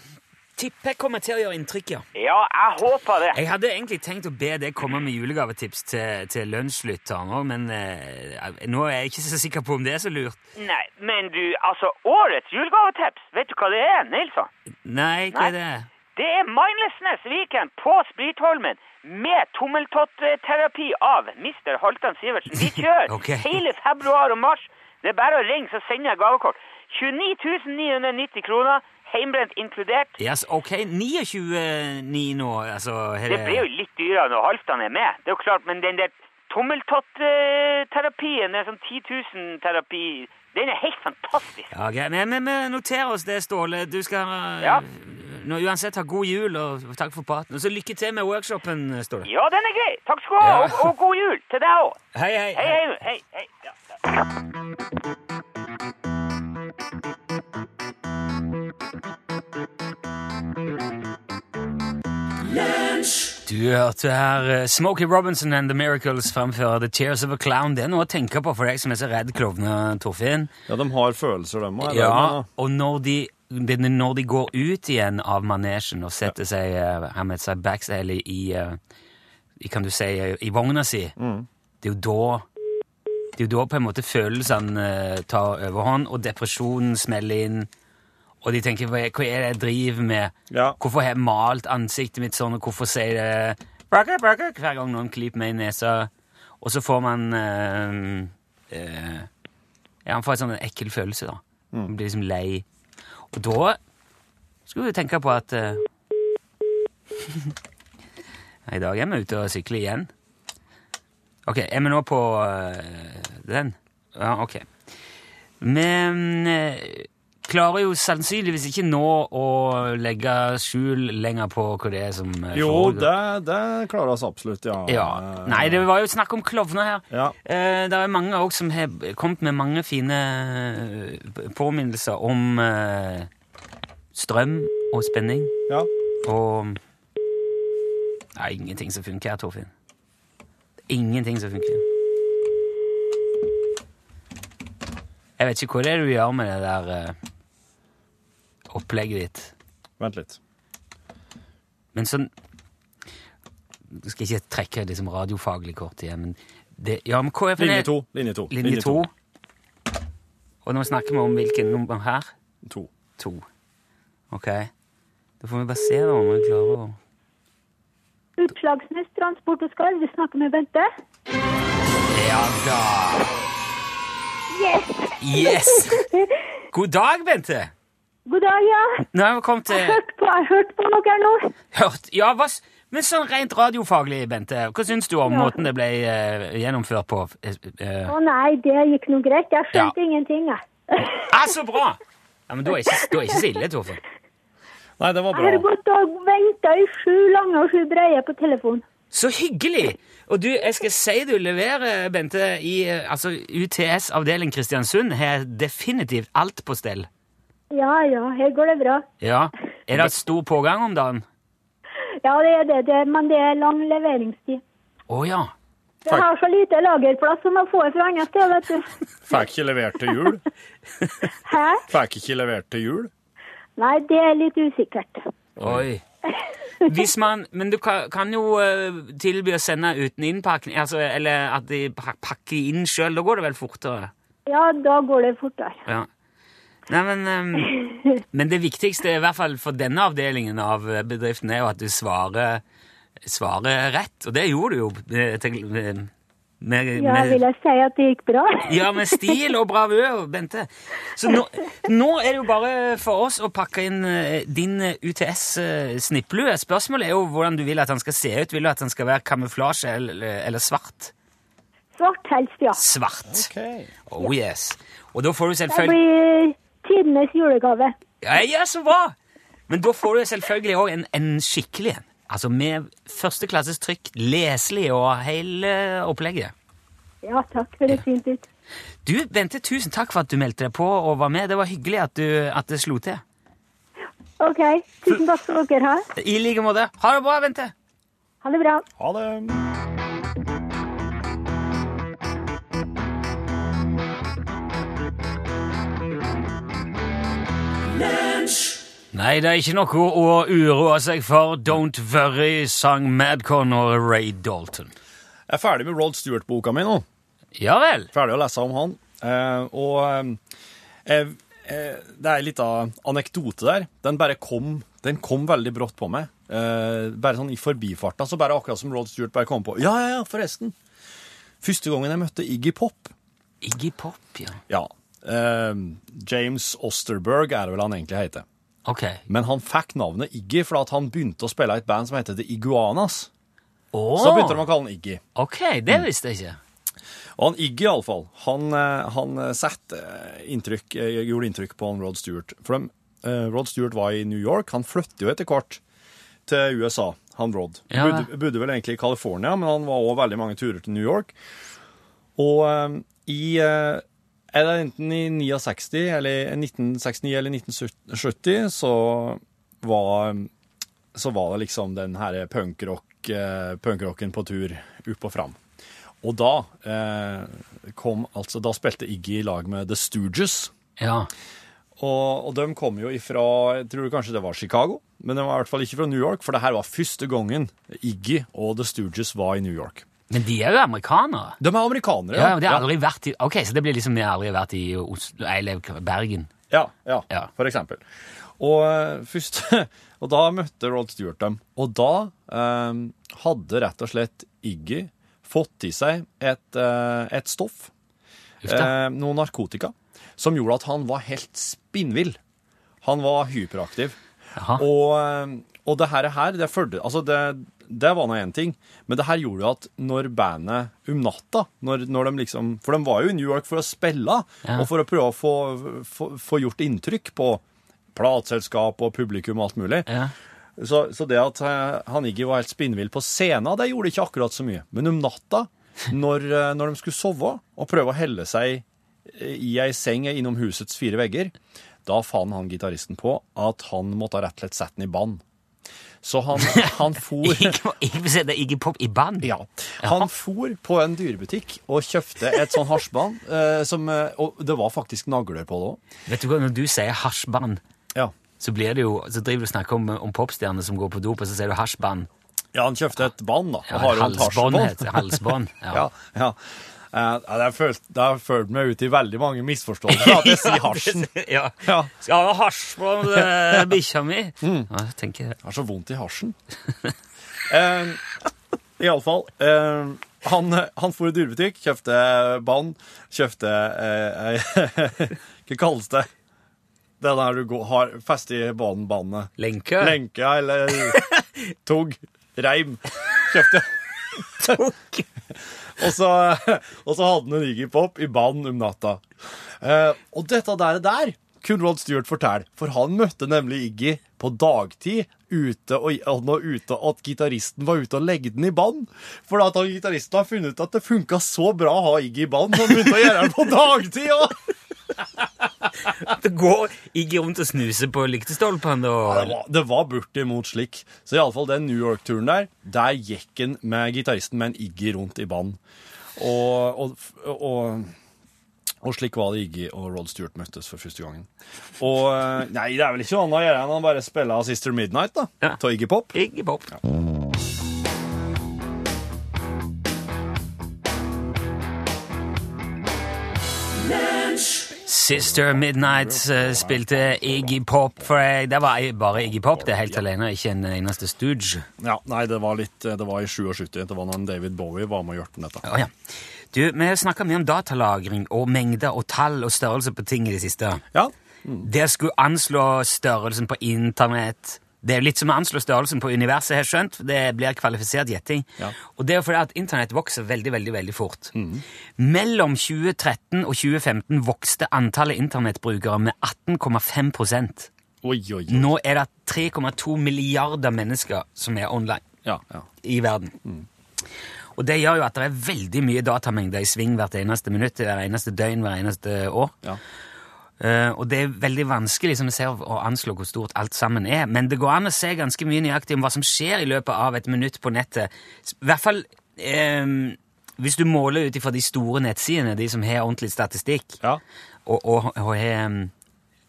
tipper jeg kommer til å gjøre inntrykk, ja. Ja, jeg håper det. Jeg hadde egentlig tenkt å be deg komme med julegavetips til, til lunsjlytteren òg, men eh, nå er jeg ikke så sikker på om det er så lurt. Nei, men du, altså, årets julegavetips, vet du hva det er, Nilsson? Nei, hva er det? Det er Mindlessness Weekend på Spritholmen med tommeltotterapi av Mr. Halvdan Sivertsen. Vi kjører okay. hele februar og mars. Det er bare å ringe, så sender jeg gavekort. 29 990 kroner, heimbrent inkludert. Yes, ok, 29 nå, altså her... Det blir jo litt dyrere når Halvdan er med, det er jo klart, men den der tommeltotterapien, den sånn 10 000-terapi, den er helt fantastisk. Ja, okay. Men, men, men noter oss det, Ståle. Du skal eh, Ja. nå, uansett ha god jul, og takk for praten. Og så lykke til med workshopen, Ståle. Ja, den er grei. Takk skal du ha, Ja. og, og god jul til deg òg. Hei, hei. Hei, hei, hei. hei. Ja, ja. Du hørte her eh, Smokey Robinson and The Miracles framføre The Tears of a Clown. Det er noe å tenke på for deg som er så redd klovner, Torfinn. Ja, de har følelser, de òg. Ja, og når de, det når de går ut igjen av manesjen og setter seg, uh, seg backs, eller i, uh, i, kan du si, uh, i vogna si, det er jo da det er jo da på en måte følelsene eh, tar overhånd, og depresjonen smeller inn. Og de tenker hva, hva er det jeg driver med? Ja. Hvorfor har jeg malt ansiktet mitt sånn, og hvorfor sier det «Burger, burger» hver gang noen klyper meg i nesa? Og så får man eh, eh, Ja, man får en sånn ekkel følelse, da. Man blir liksom lei. Og da skulle du tenke på at eh, I dag er vi ute og sykler igjen. Ok, er vi nå på eh, den? Ja, ok. Men eh, klarer jo sannsynligvis ikke nå å legge skjul lenger på hva det er som eh, Jo, det, det klarer oss absolutt, ja. Ja. Nei, det var jo snakk om klovner her. Ja. Eh, det er mange òg som har kommet med mange fine eh, påminnelser om strøm og spenning. Ja. Og Det er ingenting som funker her, Torfinn. Ingenting som funker. Jeg vet ikke hva det er du gjør med det der opplegget ditt. Vent litt. Men sånn Jeg skal ikke trekke liksom radiofaglig kort igjen, men det, ja, men hva er for Linje det? to. Linje to. Linje to. Og nå snakker vi om hvilken nummer her? To. To. Ok. Da får vi bare se om vi klarer å Utslagsnes Transport og Skarv, du snakker med Bente. Ja da! Yes! Yes! God dag, Bente! God dag, ja. Nå har vi kommet Jeg til hørte på, jeg hørte på dere nå. Hørt, ja, hva, Men sånn rent radiofaglig, Bente, hva syns du om Ja. måten det ble uh, gjennomført på? Uh, eh, Å nei, det gikk nå greit. Jeg skjønte ingenting, jeg. ah, så bra! Ja, men da er ikke, da er ikke så ille, Torfinn. Nei, det var bra. Jeg har gått og venta i sju lange og sju breie på telefon. Så hyggelig! Og du, jeg skal si du leverer, Bente, i eh, altså, UTS avdeling Kristiansund har definitivt alt på stell. Ja ja, her går det bra. Ja. Er det stor pågang om dagen? Ja, det er det, det men det er lang leveringstid. Å ja. Jeg har så lite lagerplass som jeg får fra andre steder, vet du. Fikk ikke levert til jul? Hæ? Fikk ikke levert til jul? Nei, det er litt usikkert. Oi. Hvis man, men du kan, kan jo eh, tilby å sende uten innpakning, altså, eller at de pakker inn sjøl. Da går det vel fortere? Ja, da går det fortere. Ja. Nei, men, um, men det viktigste, i hvert fall for denne avdelingen av eh, bedriften, er jo at du svarer, svarer rett. Og det gjorde du jo. Med, Til, eh, med, Ja, med, vil jeg si at det gikk bra? ja, med stil og bravør, Bente. Så nå, nå er det jo bare for oss å pakke inn eh, din UTS-snipplue. Spørsmålet er jo hvordan du vil at han skal se ut. Vil du at han skal være kamuflasje eller, eller svart? Svart helst, ja. Svart. Oh yes. Og da får du selvfølgelig tidenes julegave. Ja, ja, så bra! Men da får du selvfølgelig òg en, en skikkelig en. Altså med førsteklasses trykk, leselig og hele opplegget. Ja, takk for et fint ut. Du, Bente, tusen takk for at du meldte deg på og var med. Det var hyggelig at, du, at det slo til. Ok, tusen takk skal dere ha. I like måte. Ha det bra, Bente. Ha det bra. Ha det. Nei, det er ikke noe å uroe seg for. Don't worry, sang Madcon og Ray Dalton. Jeg er ferdig med Rod Stewart-boka mi nå. Ja vel? Ferdig å lese om han. Eh, og eh, eh, det er en liten anekdote der. Den bare kom, den kom veldig brått på meg. Eh, bare sånn i forbifarta, så bare akkurat som Rod Stewart bare kom på. Ja, ja, ja, forresten. Første gangen jeg møtte Iggy Pop. Iggy Pop, ja. Ja. eh, James Osterberg er det vel han egentlig heter. Ok. Men han fikk navnet Iggy fordi han begynte å spille i et band som heter The Iguanas. Oh. Så begynte de å kalle han Iggy. Ok, det visste jeg ikke. Og han Iggy, iallfall, han, eh, han sette inntrykk, eh, gjorde inntrykk på han Rod Stewart. For de, eh, Rod Stewart var i New York. Han flyttet jo etter hvert til USA, han Rod. Ja, bodde, bodde vel egentlig i California, men han var også veldig mange turer til New York. Og eh, i eh, er det enten i 69 eller 1969 eller 1970 så var, så var det liksom den her punkrock, eh, punkrocken på tur opp og fram. Og da eh, kom altså Da spilte Iggy i lag med The Stooges. Ja. Og, og de kom jo ifra Jeg tror kanskje det var Chicago, men de var i hvert fall ikke fra New York, for det her var første gangen Iggy og The Stooges var i New York. Men de er jo amerikanere. De er amerikanere, Ja, ja. de har aldri vært i, Ok, Så det blir liksom de har aldri vært i Oslo, eller Bergen. Ja, ja, for eksempel. Og, eh, først, og da møtte Rod Stewart dem. Og da eh, hadde rett og slett Iggy fått i seg et, eh, et stoff, eh, noe narkotika, som gjorde at han var helt spinnvill. Han var hyperaktiv. Og, eh, og det her, her det førte Altså, det, det var nå én ting, men det her gjorde jo at når bandet om natta når, når de liksom, For de var jo i New York for å spille, Ja. og for å prøve å få, få, få gjort inntrykk på plateselskap og publikum og alt mulig. Så, så det at eh, han Iggy var helt spinnvill på scenen, det gjorde ikke akkurat så mye. Men om natta, når, eh, når de skulle sove og prøve å helle seg eh, i ei seng innom husets fire vegger, da fant han gitaristen på at han måtte rett og slett sette den i bann. Så han, han for Ikke Iggy Pop i band? Ja. Han for på en dyrebutikk og kjøpte et sånn hasjband. Eh, eh, og det var faktisk nagler på det òg. Vet du hva, Når du sier hasjband, Ja. så, jo, så driver du og snakker om, om popstjerner som går på dop, og så sier du hasjband. Ja, han kjøpte et band, da. Ja, halsbånd heter halsbånd, ja. ja. ja. Eh, det har følt, det har ført meg ut i veldig mange misforståelser at jeg sier hasjen. ja. Ja. Skal ha hasj på eh, bikkja mi? Mm. Ja, jeg tenker Jeg har så vondt i hasjen. eh, Iallfall. Eh, han, han for i dyrebutikk, kjøpte bånd, kjøpte eh, Hva kalles det? Det der du går, har fest i banen, bandet. Lenke? Lenke, eller tog. Reim. Kjøpte. Og, så, og så hadde han en Iggy Pop i banen om natta. Eh, og dette der, der kunne Rod Stewart fortelle, for han møtte nemlig Iggy på dagtid ute, og, og ute at gitaristen var ute og legge den i band. For at gitaristen har funnet ut at det funka så bra å ha Iggy i band, så han begynte å gjøre det på dagtid òg! Det går Iggy rundt og snuse på lyktestolpene Ja, og det var, det var bortimot slik. Så iallfall den New York-turen der, der gikk han med gitaristen med en Iggy rundt i band. Og, og, og, Og slik var det Iggy og Rod Stewart møttes for første gangen. Og eh, nei, det er vel ikke noe annet å gjøre enn å bare spille Sister Midnight, da. Ja. Iggy Pop. Iggy Pop. Sister Midnight eh, spilte Iggy Pop for jeg. Det var bare Iggy Pop, det er helt alene, ikke en eneste stooge. Ja, nei, det var litt Det var i 77. Det var når David Bowie var med og gjorde dette. Oh, ja. Du, vi snakka mye om datalagring og mengder og tall og størrelse på ting i det siste. Ja. Det skulle anslå størrelsen på internett. Det er litt som å anslå størrelsen på universet, har skjønt. Det blir kvalifisert gjetting. Ja. Og det er fordi at internett vokser veldig, veldig veldig fort. Mellom 2013 og 2015 vokste antallet internettbrukere med 18,5 Oi, oi, oi. Nå er det 3,2 milliarder mennesker som er online Ja, ja. i verden. Og det gjør jo at det er veldig mye datamengder i sving hvert eneste minutt, hver eneste døgn, hver eneste år. Ja. Eh, og det er veldig vanskelig som ser, å anslå hvor stort alt sammen er, men det går an å se ganske mye nøyaktig om hva som skjer i løpet av et minutt på nettet. I hvert fall eh, hvis du måler ut ifra de store nettsidene, de som har ordentlig statistikk, Ja. og, og, og har, um,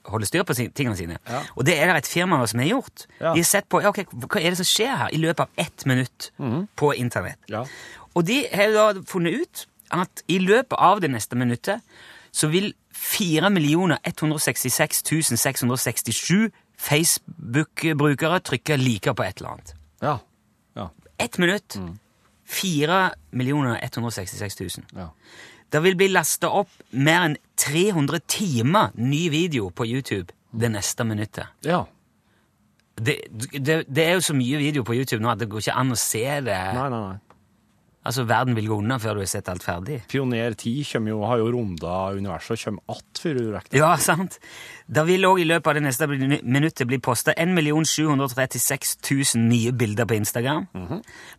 holder styr på sin, tingene sine. Ja. Og det er det et firma som har gjort. Ja. De har sett på ja, ok, hva er det som skjer her i løpet av ett minutt på internett. Ja. Og de har da funnet ut at i løpet av det neste minuttet så vil 4 166 667 Facebook-brukere trykker like på et eller annet. Ja. Ja. Ett minutt. 4 166 000. Ja. Det vil bli lasta opp mer enn 300 timer ny video på YouTube det neste minuttet. ja. Det, det, det er jo så mye video på YouTube nå at det går ikke an å se det. Nei, nei, nei. Altså, Verden vil gå unna før du har sett alt ferdig. Pioner 10 jo, har jo runda universet og kommer att før du rekker. Ja, sant. Det vil òg i løpet av det neste minuttet bli posta 1 736 000 nye bilder på Instagram.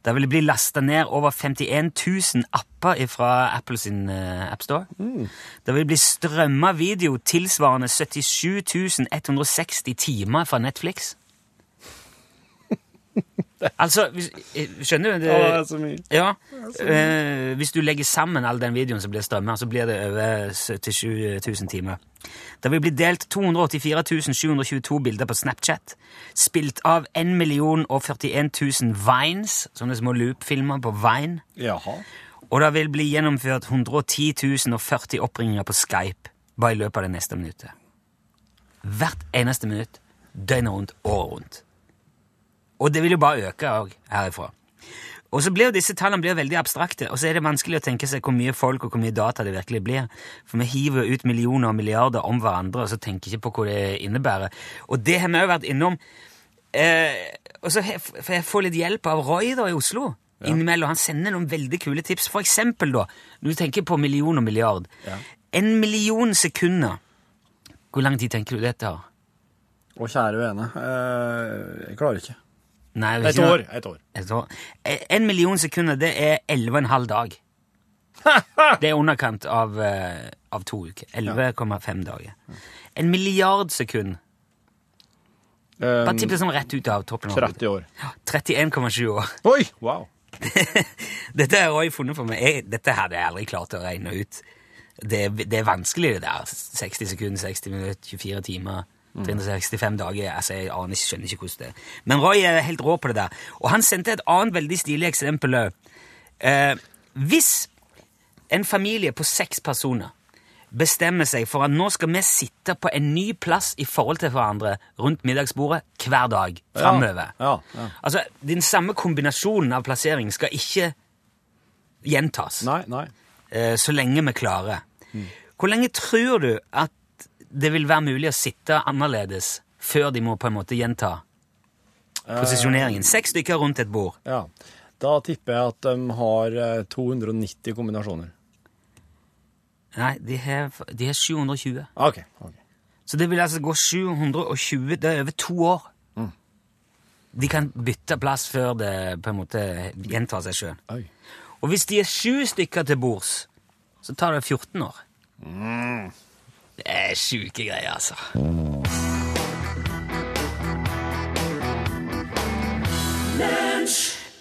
Det vil bli lasta ned over 51 000 apper fra Apples uh, appstore. Mm. Det vil bli strømma video tilsvarende 77 160 timer fra Netflix. altså, hvis, eh, skjønner du? Det, Ja, det er så mye. ja, eh, Hvis du legger sammen all den videoen som blir strømmet, så blir det over 77 000 timer. Det vil bli delt 284 722 bilder på Snapchat. Spilt av 1 041 000 Vines, sånne små loop-filmer på Vine. Jaha. Og det vil bli gjennomført 110 040 oppringninger på Skype bare i løpet av det neste minuttet. Hvert eneste minutt, døgnet rundt, året rundt. Og det vil jo bare øke herifra. Og så blir jo disse tallene blir veldig abstrakte, og så er det vanskelig å tenke seg hvor mye folk og hvor mye data det virkelig blir. For vi hiver jo ut millioner og milliarder om hverandre, og så tenker ikke på hva det innebærer. Og det har vi òg vært innom. Eh, og så får jeg få litt hjelp av Roy da i Oslo. Innimellom. Han sender noen veldig kule tips. For eksempel, da, når du tenker på million og milliard. En million sekunder. Hvor lang tid tenker du dette har? Å, kjære vene. Eh, jeg klarer ikke. Nei, Et år. Et år. Et år. Eh, En million sekunder, det er 11,5 dag. Det er underkant av, eh, av to uker. 11,5 dager. En milliard sekund. Bare tipp det sånn rett ut av toppen. av 30 år. 31,7 år. Oi! Wow. Dette har jeg funnet for meg. Jeg, dette hadde jeg aldri klart å regne ut. Det, det er vanskelig, det der. 60 sekunder, 60 minutter, 24 timer, 365 dager. Altså, Jeg aner ikke, skjønner ikke hvordan det er. Men Roy er helt rå på det der. Og han sendte et annet veldig stilig eksempel òg. Eh, hvis en familie på seks personer bestemmer seg for at nå skal vi sitte på en ny plass i forhold til hverandre rundt middagsbordet hver dag framover. Ja, ja. Altså, Den samme kombinasjonen av plassering skal ikke gjentas Nei, nei. eh, så lenge vi klarer. Hvor lenge tror du at det vil være mulig å sitte annerledes før de må på en måte gjenta posisjoneringen? Seks stykker rundt et bord. Ja. Da tipper jeg at de har eh, 290 kombinasjoner. Nei, de har, de har 720. Ok. ok. Så det vil altså gå 720 Det er over to år. De kan bytte plass før det på en måte gjentar seg sjøl. Og hvis de er sju stykker til bords, så tar det 14 år. Det er sjuke greier, altså.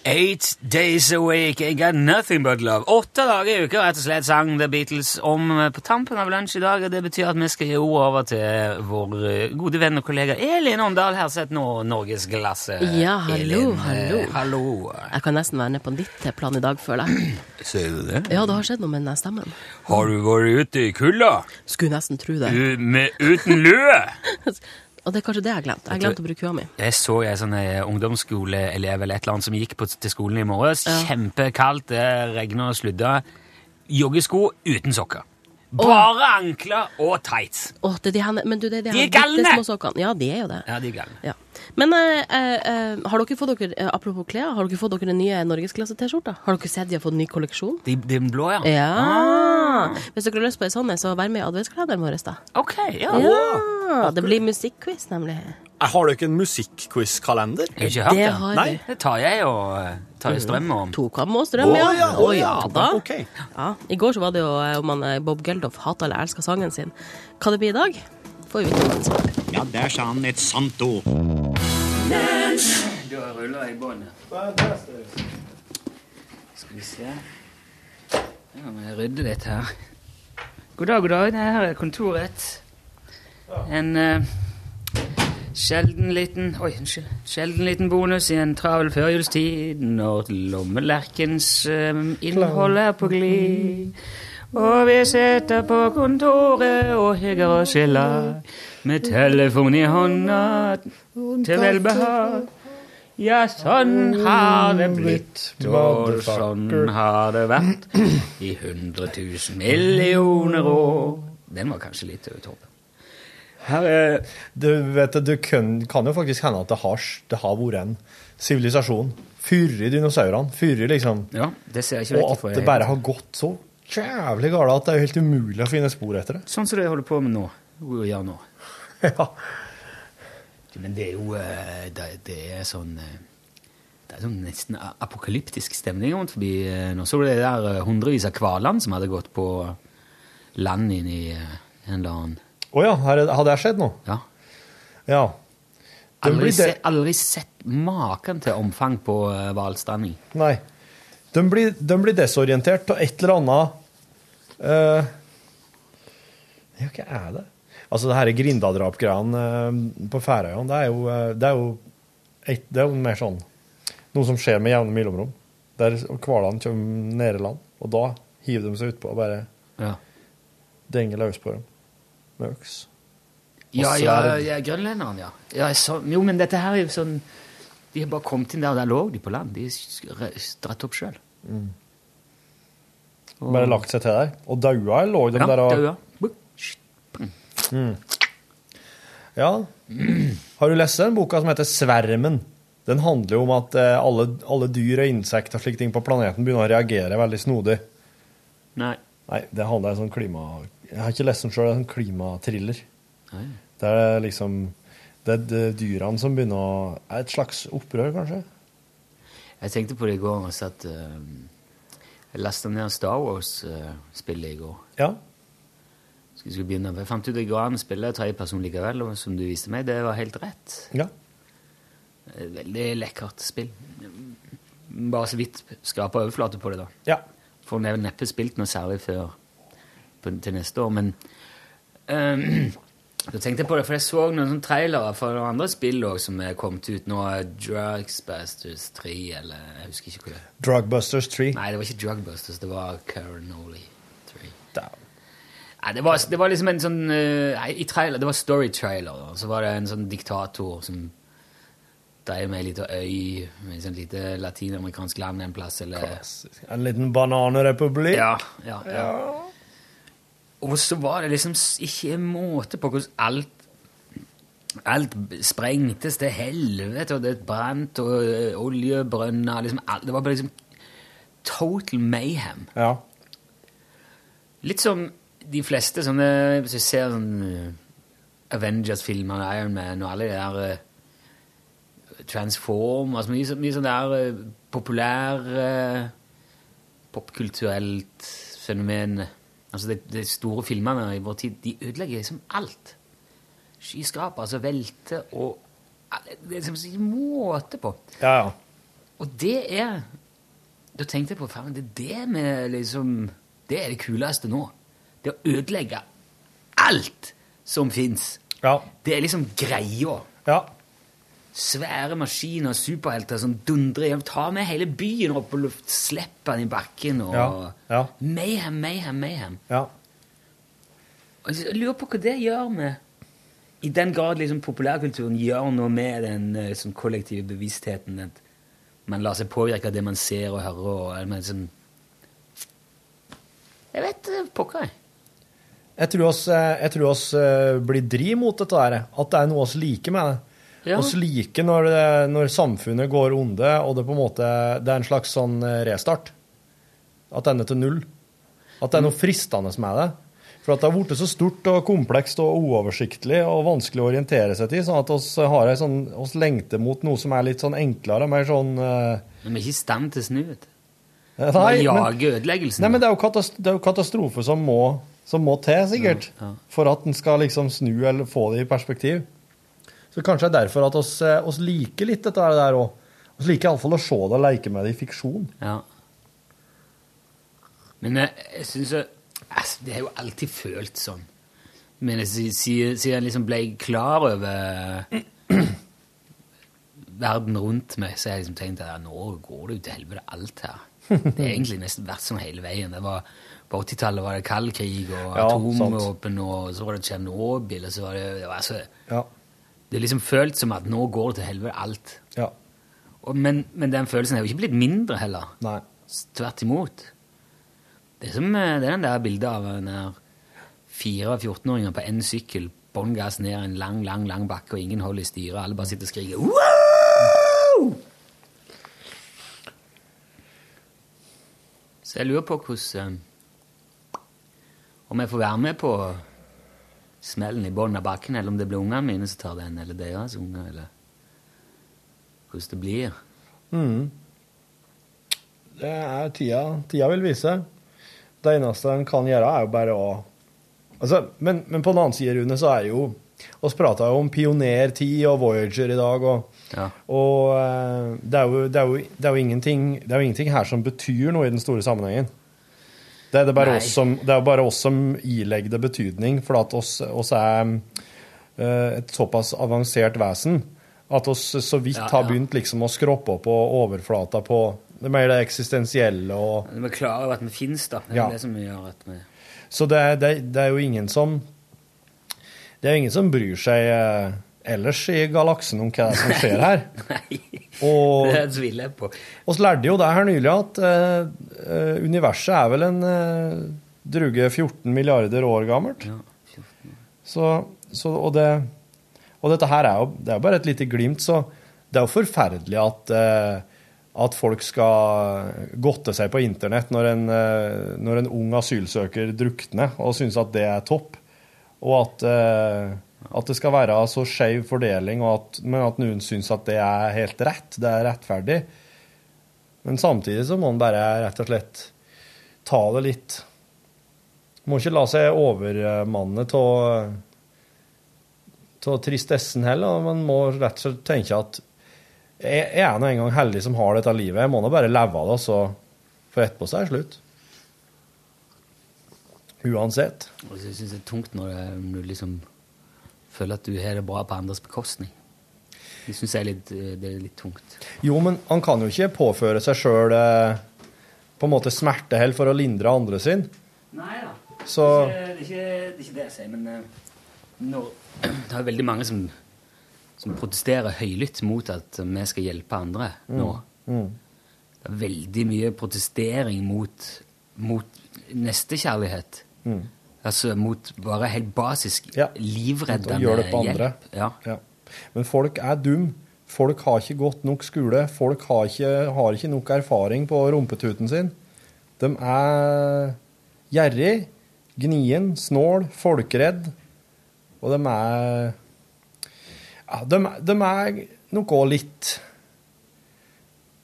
Eight days a week, I got nothing but love. Åtte dager i uka, rett og slett, sang The Beatles om eh, på tampen av lunsj i dag. og Det betyr at vi skal gi ordet over til vår eh, gode venn og kollega Elin Åndal Herseth nå, Norgesglasset. Ja, hallo, Elin, eh, hallo. hallo. Jeg kan nesten være nede på ditt plan i dag, føler jeg. Ser du det? Ja, det har skjedd noe med den stemmen. Har du vært ute i kulda? Skulle nesten tro det. U med, uten lue? Og det er kanskje det jeg har glemt. Jeg har glemt å bruke hua mi. Jeg så en sånn eh, ungdomsskoleelev eller et eller annet som gikk på, til skolen i morges. Kjempekaldt, det regner og sludder. Joggesko uten sokker. Bare ankler og tights. Åh, det er de henne, men du, det er de, De er her bitte galne! små sokkene. Ja, de er jo det. Ja, de er galne. Ja. Men eh, eh, eh, har dere fått dere, eh, apropos klær, har dere fått dere den nye Norgesklasse-T-skjorta? Har dere sett de har fått ny kolleksjon? De, de blå, ja. Ja. Ah. Hvis dere har lyst på ei sånn, så vær med i adventskalenderen vår. da. Ok, ja. Ja, Det blir musikkquiz, nemlig. Har dere en musikkquiz-kalender? Jeg har ikke Det har Nei. Det tar jeg og eh, tar jeg strøm om. han med strøm, ja. Å, ja, Å ja, ja, da. ok. Ja. I går så var det jo eh, om han, eh, Bob Geldof hata eller elska sangen sin. Hva det blir i dag, får vi vite stund. Ja, der sa han et sant ord. Da ruller jeg båndet. Skal vi se Nå må jeg rydde litt her. God dag, god dag. Det her er kontoret. En eh, sjelden liten Oi, unnskyld. Sjelden liten bonus i en travel førjulstid når lommelerkens eh, innhold er på glid. Og vi sitter på kontoret og hygger oss i lag med telefon i hånda til velbehag. Ja, sånn har det blitt, og sånn har det vært i hundre tusen millioner år. Den var kanskje litt over toppen. Er, du vet, det kan, kan jo faktisk hende at det har, det har vært en sivilisasjon før dinosaurene. Før liksom Ja, det ser jeg ikke Og at det bare har gått så jævlig galt at det er helt umulig å finne spor etter det. Sånn som det holder på med nå. Å gjøre nå. Ja. Men det er jo eh, Det, det er sånn eh, Det er sånn nesten apokalyptisk stemning rundt forbi eh, nå. Så var det der hundrevis av hvalene som hadde gått på land inn i en eller annen Å ja, har det, skjedd nå? Ja. Ja. Aldri, se, aldri sett maken til omfang på eh, hvalstranding. Nei. De blir, de blir desorientert av et eller annet uh, Ja, hva er det? Altså, det her Grindadrap-greiene eh, på Færøyene, det er jo, eh, det er jo, et, det er jo mer sånn noe som skjer med jevne mellomrom. Der hvalene kommer ned i land, og da hiver de seg utpå og bare Ja. denger løs på dem Og Ja, ja, ja grønlenderen, ja. ja så, jo, men dette her er jo sånn De har bare kommet inn der, og der lå de på land. De har dratt opp sjøl. Mm. Bare lagt seg til der. Og daua lå de Ja, der og daua. Mm. Ja. Har du lest den boka som heter Svermen? Den handler jo om at eh, alle, alle dyr og insekter og slike ting på planeten begynner å reagere veldig snodig. Nei. Nei, det handler om sånn klima... Jeg har ikke lest den sjøl, det er en sånn klimatriller. Nei. Det er liksom Det er dyrene som begynner å Er et slags opprør, kanskje? Jeg tenkte på det i går. Altså at uh, Jeg lasta ned Star Wars-spillet i går. Ja. Skal, jeg, begynne. jeg fant ut det går an å spille tredjeperson likevel, og som du viste meg, det var helt rett. Ja. Veldig lekkert spill. Bare så vidt skrapa overflate på det, da. Ja. For Får har neppe spilt noe særlig før til neste år, men ehm, Da tenkte jeg på det, for jeg så noen sånne trailere for noen andre spill også, som er kommet ut nå. Drugsbusters 3, eller jeg husker ikke hva det er. Drugbusters 3. Nei, det var ikke Drugbusters, det var Caranoli 3. Nei, det var, det var liksom en sånn uh, i trailer, det var story-trailer. og Så var det en sånn diktator som dreier med ei lita øy med et sånt lite latinamerikansk land en plass, eller En liten bananrepublikk. Ja, ja, ja. Og så var det liksom ikke en måte på hvordan alt Alt sprengtes til helvete, og det brant, og oljebrønner liksom alt, Det var bare liksom total mayhem. Ja. Litt som de fleste sånne Hvis du ser sånn uh, Avengers-filmer, Iron Man og alle de der uh, Transform altså Mye, mye sånn der uh, populær uh, popkulturelt fenomen. Altså de, de store filmene i vår tid, de ødelegger liksom alt. Skyskraper, som velter og Det er liksom ikke måte på. Ja, ja. Og det er Da tenkte jeg på faen, det er det med liksom Det er det kuleste nå. Det å ødelegge alt som fins. Det er liksom greia. Svære maskiner og superhelter som dundrer hjem. Ta med hele byen opp på luft, slipp den i bakken og Ja, ja. Mayhem, mayhem, mayhem. Ja. Og Jeg lurer på hva det gjør med I den grad liksom populærkulturen gjør noe med den eh, sånn kollektive bevisstheten. At man lar seg påvirke av det man ser og hører. Og, eller sånn Jeg vet eh, pokker, jeg. Jeg tror oss, eh, jeg tror oss blir dri mot dette der, at det er noe oss liker med det. Ja. Oss liker når, det, når samfunnet går onde, og det på en måte det er en slags sånn eh, restart. At det ender til null. At det er noe fristende med det. For at det har blitt så stort og komplekst og uoversiktlig og vanskelig å orientere seg til, sånn at oss har sånn, oss lengter mot noe som er litt sånn enklere, mer sånn uh... Men vi er ikke i stand til å snu. vet du. Nei, Bare men-. Nei, men det er jo katastrofe, er jo katastrofe som, må, som må til, sikkert. For at en skal liksom snu eller få det i perspektiv. Så kanskje det er derfor at oss, eh, oss liker litt dette der òg. Vi liker iallfall å se det og leke med det i fiksjon. Ja. Men jeg, jeg syns altså, Det har jo alltid følt sånn. Men si- siden jeg liksom ble klar over verden rundt meg, så har jeg liksom tenkt at nå går det jo til helvete alt her. Det har egentlig nesten vært sånn hele veien. Det var, på 80-tallet var det kald krig og Ja, atomvåpen, og så var det Tsjernobyl, og så var det, det var altså, Ja. Det er liksom følt som at nå går det til helvete alt. Ja. Og, men, men den følelsen er jo ikke blitt mindre heller. Nei. Tvert imot. Det er, som, eh, det er den der bildet av en der fire 14-åringer på én sykkel, bånn gass ned en lang, lang lang bakke, og ingen holder i styret. Alle bare sitter og skriker «Wow!» Så jeg lurer på hvordan eh, Om jeg får være med på smellen i bunnen av bakken, eller om det blir ungene mine som tar den, eller deres unger, eller hvordan det blir. Mm. Det er tida, tida vil vise. Det eneste en kan gjøre, er jo bare å altså, men, men på den annen side, Rune, så er jo Vi prata jo om pionertid og Voyager i dag, og, og eh, det, er jo, det, er jo, det, er jo ingenting, det er jo ingenting her som betyr noe i den store sammenhengen. Det er, det bare, oss som, det er bare oss som ilegger det betydning, for at oss, oss er eh, et såpass avansert vesen at oss så vidt Ja, har begynt liksom å skroppe opp på overflata på det mer det eksistensielle og Vi er klar over at vi finnes, da. Det er Ja. det som gjør at vi Så det, er- det, det er jo ingen som Det er jo ingen som bryr seg eh, ellers i galaksen om hva som skjer her. Og Det tviler jeg på. oss lærte jo det her nylig at eh, eh, universet er vel en eh, druge 14 milliarder år gammelt. Ja, Så, så, og, det, og dette her er jo, det er jo bare et lite glimt, så det er jo forferdelig at, eh, at folk skal godte seg på internett når en, eh, når en ung asylsøker drukner og synes at det er topp. Og at, eh, at det skal være så skeiv fordeling, at, men at noen syns at det er helt rett, det er rettferdig. Men samtidig så må en bare rett og slett ta det litt Må ikke la seg overmanne av tristessen heller. Man må rett og slett tenke at jeg, jeg er nå engang heldig som har dette livet. Jeg må nå bare leve av det, så for etterpå så er det slutt. Uansett. Og så syns jeg det er tungt når du liksom føler at du har det bra på andres bekostning. Det syns jeg er litt, eh, det er litt tungt. Jo, men han kan jo ikke påføre seg sjøl eh, på en måte smerte heller for å lindre andre sin. Nei da. Så Det, er ikke, det, er ikke, det jeg sier, men eh, når, det er veldig mange som, som protesterer høylytt mot at vi skal hjelpe andre nå. Mm. Det er veldig mye protestering mot, mot nestekjærlighet. Mm. Altså mot bare helt basisk ja. livreddende gjøre det på andre. hjelp. Ja. Men folk er dum. Folk har ikke gått nok skole. Folk har ikke, har ikke nok erfaring på rumpetuten sin. De er gjerrig, gnien, snål, folkeredd. Og de er ja, de, de er nok òg litt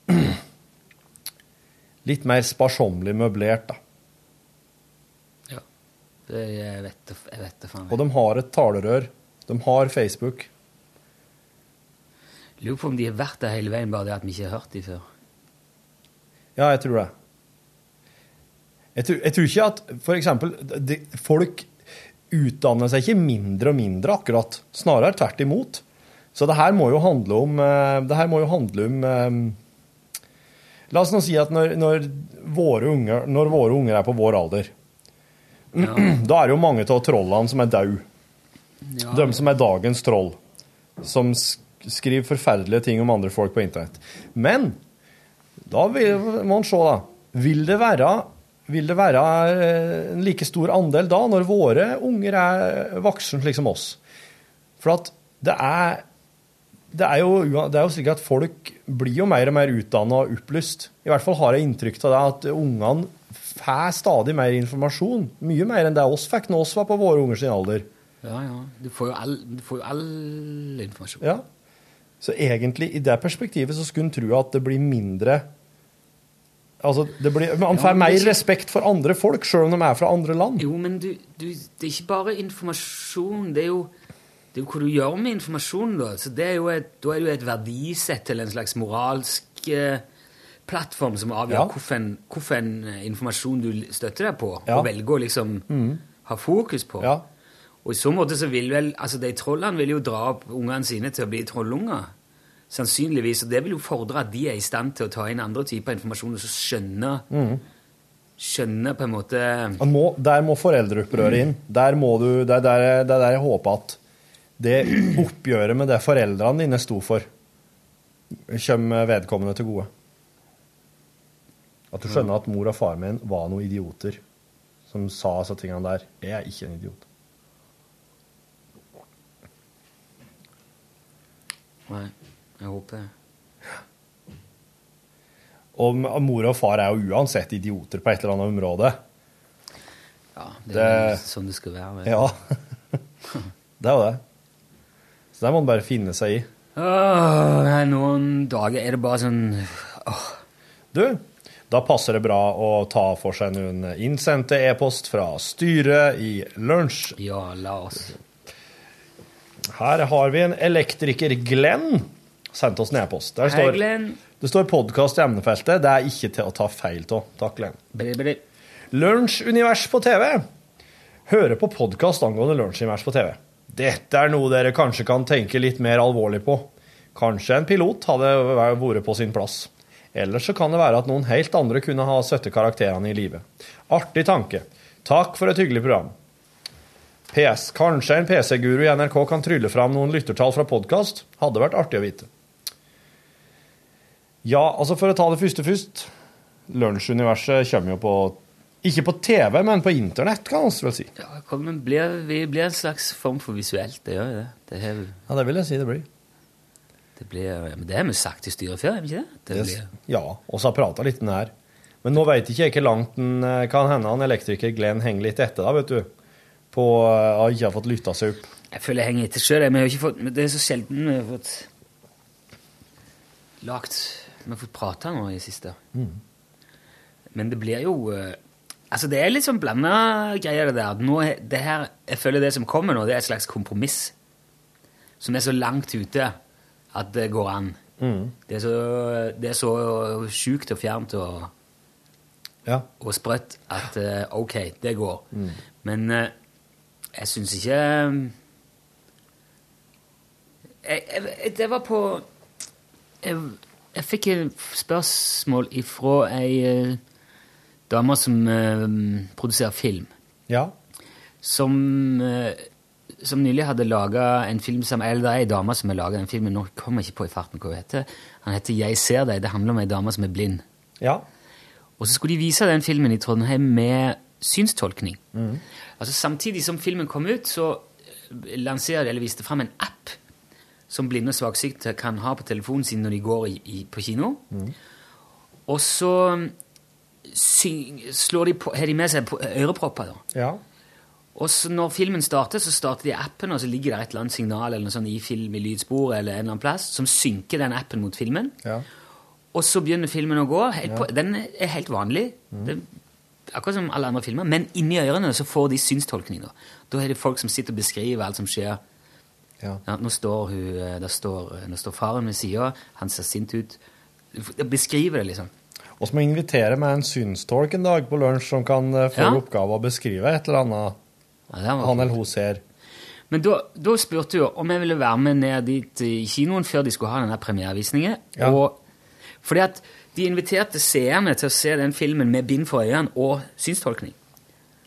Litt mer sparsommelig møblert, da. Det, jeg vet det, faen. Og de har et talerør. De har Facebook. Lurer på om de har vært der hele veien, bare det at vi ikke har hørt dem før. Ja, jeg tror det. Jeg tror, jeg tror ikke at for de, Folk utdanner seg ikke mindre og mindre, akkurat. Snarere tvert imot. Så det her må jo handle om eh, Det her må jo handle om eh, La oss nå si at når, når, våre unger, når våre unger er på vår alder, da er det jo mange av trollene som er døde. Ja. De som er dagens troll. Som skriver forferdelige ting om andre folk på internett. Men da vil, må man se, da. Vil det være, vil det være eh, en like stor andel da, når våre unger er voksne slik som oss? For at det er det er, jo, det er jo slik at folk blir jo mer og mer utdanna og opplyst. I hvert fall har jeg inntrykk av det at ungene får stadig mer informasjon. Mye mer enn det oss fikk når oss var på våre ungers alder. Ja, ja. Du får jo all, du får jo all informasjon. Ja. Så egentlig, i det perspektivet, så skulle en tro at det blir mindre Altså, det blir, Man får ja, er mer ikke- respekt for andre folk, sjøl om de er fra andre land. Jo, men du, du, det er ikke bare informasjon. Det er jo, det er jo hva du gjør med informasjonen. Da Så det er jo et, da er det jo et verdisett eller en slags moralsk eh, plattform som avgjør Ja. hvilken, hvilken eh, informasjon du støtter deg på, Ja. og velger å liksom mm. ha fokus på. Ja. Og i så måte så vil vel altså De trollene vil jo dra opp ungene sine til å bli trollunger. Sannsynligvis. Og det vil jo fordre at de er i stand til å ta inn andre typer informasjon og så skjønne mm. Skjønne på en måte Må, der må foreldreopprøret inn. Der må du, det er der, det er der jeg håper at det oppgjøret med det foreldrene dine sto for, kommer vedkommende til gode. At du skjønner at mor og far min var noen idioter som sa disse tingene der. Jeg er ikke en idiot. Nei, jeg håper det. Og mor og far er jo uansett idioter på et eller annet område. Ja, det er det, sånn det skal være. Ja. det er jo det. Så det må man bare finne seg i. Åh, noen dager er det bare sånn Du, da passer det bra å ta for seg noen innsendte e-post fra styret i lunsj. Ja, la oss. Her har vi en elektriker, Glenn, sendt oss en e-post. Der Hei, Glenn. det står podkast i emnefeltet. Det er ikke til å ta feil av. Takk, Glenn. Lunsjunivers på TV. Høre på podkast angående lunsjunivers på TV. Dette er noe dere kanskje kan tenke litt mer alvorlig på. Kanskje en pilot hadde vært på sin plass. Ellers så kan det være at noen helt andre kunne ha støttet karakterene i live. Artig tanke. Takk for et hyggelig program. PS. Kanskje en PC-guru i NRK kan trylle fram noen lyttertall fra podkast? Hadde vært artig å vite. Ja, altså for å ta det første først. Lunsjuniverset kommer jo på Ikke på TV, men på internett, kan man vel si. Ja, kommer, blir, vi blir en slags form for visuelt. Det gjør jo det. Det, Ja, det vil jeg si det blir. Det, blir, men det har vi sagt til styret før, har vi ikke det? det blir, ja, og så har prata litt den her. Men nå veit ikke jeg hvor langt den eh, kan hende han elektriker Glenn henger litt etter, da, vet du. På å ikke ha fått lytta seg opp. jeg føler jeg henger etter sjøl. Det er så sjelden vi har fått lagt Vi har fått prata nå i det siste. Men det blir jo eh, Altså, det er litt sånn blanda greier, det der. Nå, det her, jeg føler det som kommer nå, det er et slags kompromiss. Som er så langt ute at det går an. Mm. Det er så, det er så sjukt og fjernt og, Ja. og sprøtt at eh, ok, det går. Mm. Men eh, jeg syns ikke jeg, jeg, Det var på Jeg, jeg fikk et spørsmål ifra ei eh, dame som eh, produserer film. Ja. Som, eh, som nylig hadde laga en film som Eller det er ei dame som har laga den filmen. Nå kommer jeg ikke på i farten hva hun heter. Han heter 'Jeg ser deg'. Det handler om ei dame som er blind. Ja. Og så skulle de vise den filmen i Trondheim med synstolkning. Mm. Altså Samtidig som filmen kom ut, så lanserte lanserer de, eller viste fram en app som blinde og svaksynte kan ha på telefonen sin når de går i, i, på kino. Mm. Og så mm, syng, slår de på, har de med seg ørepropper. da. Ja. Og så når filmen starter, så starter de appen, og så ligger det et eller annet signal eller noe sånt i film i lydsporet eller en eller annen plass, som synker den appen mot filmen. Ja. Og så begynner filmen å gå. Ja. på, den er helt vanlig. Mm. Det, akkurat som alle andre filmer. Men inni ørene så får de synstolkning. Da er det folk som sitter og beskriver alt som skjer. Ja. nå står hun, eh, der står, der står faren ved sida, han ser sint ut. Beskriver det, liksom. Og så må invitere med en synstolk en dag på lunsj som kan eh, få Ja. oppgave å beskrive et eller annet Ja, han eller hun ser. Men da, da spurte hun om jeg ville være med ned dit i kinoen før de skulle ha denne premierevisningen. Ja. Og fordi at de inviterte seerne til å se den filmen med bind for øynene og synstolkning.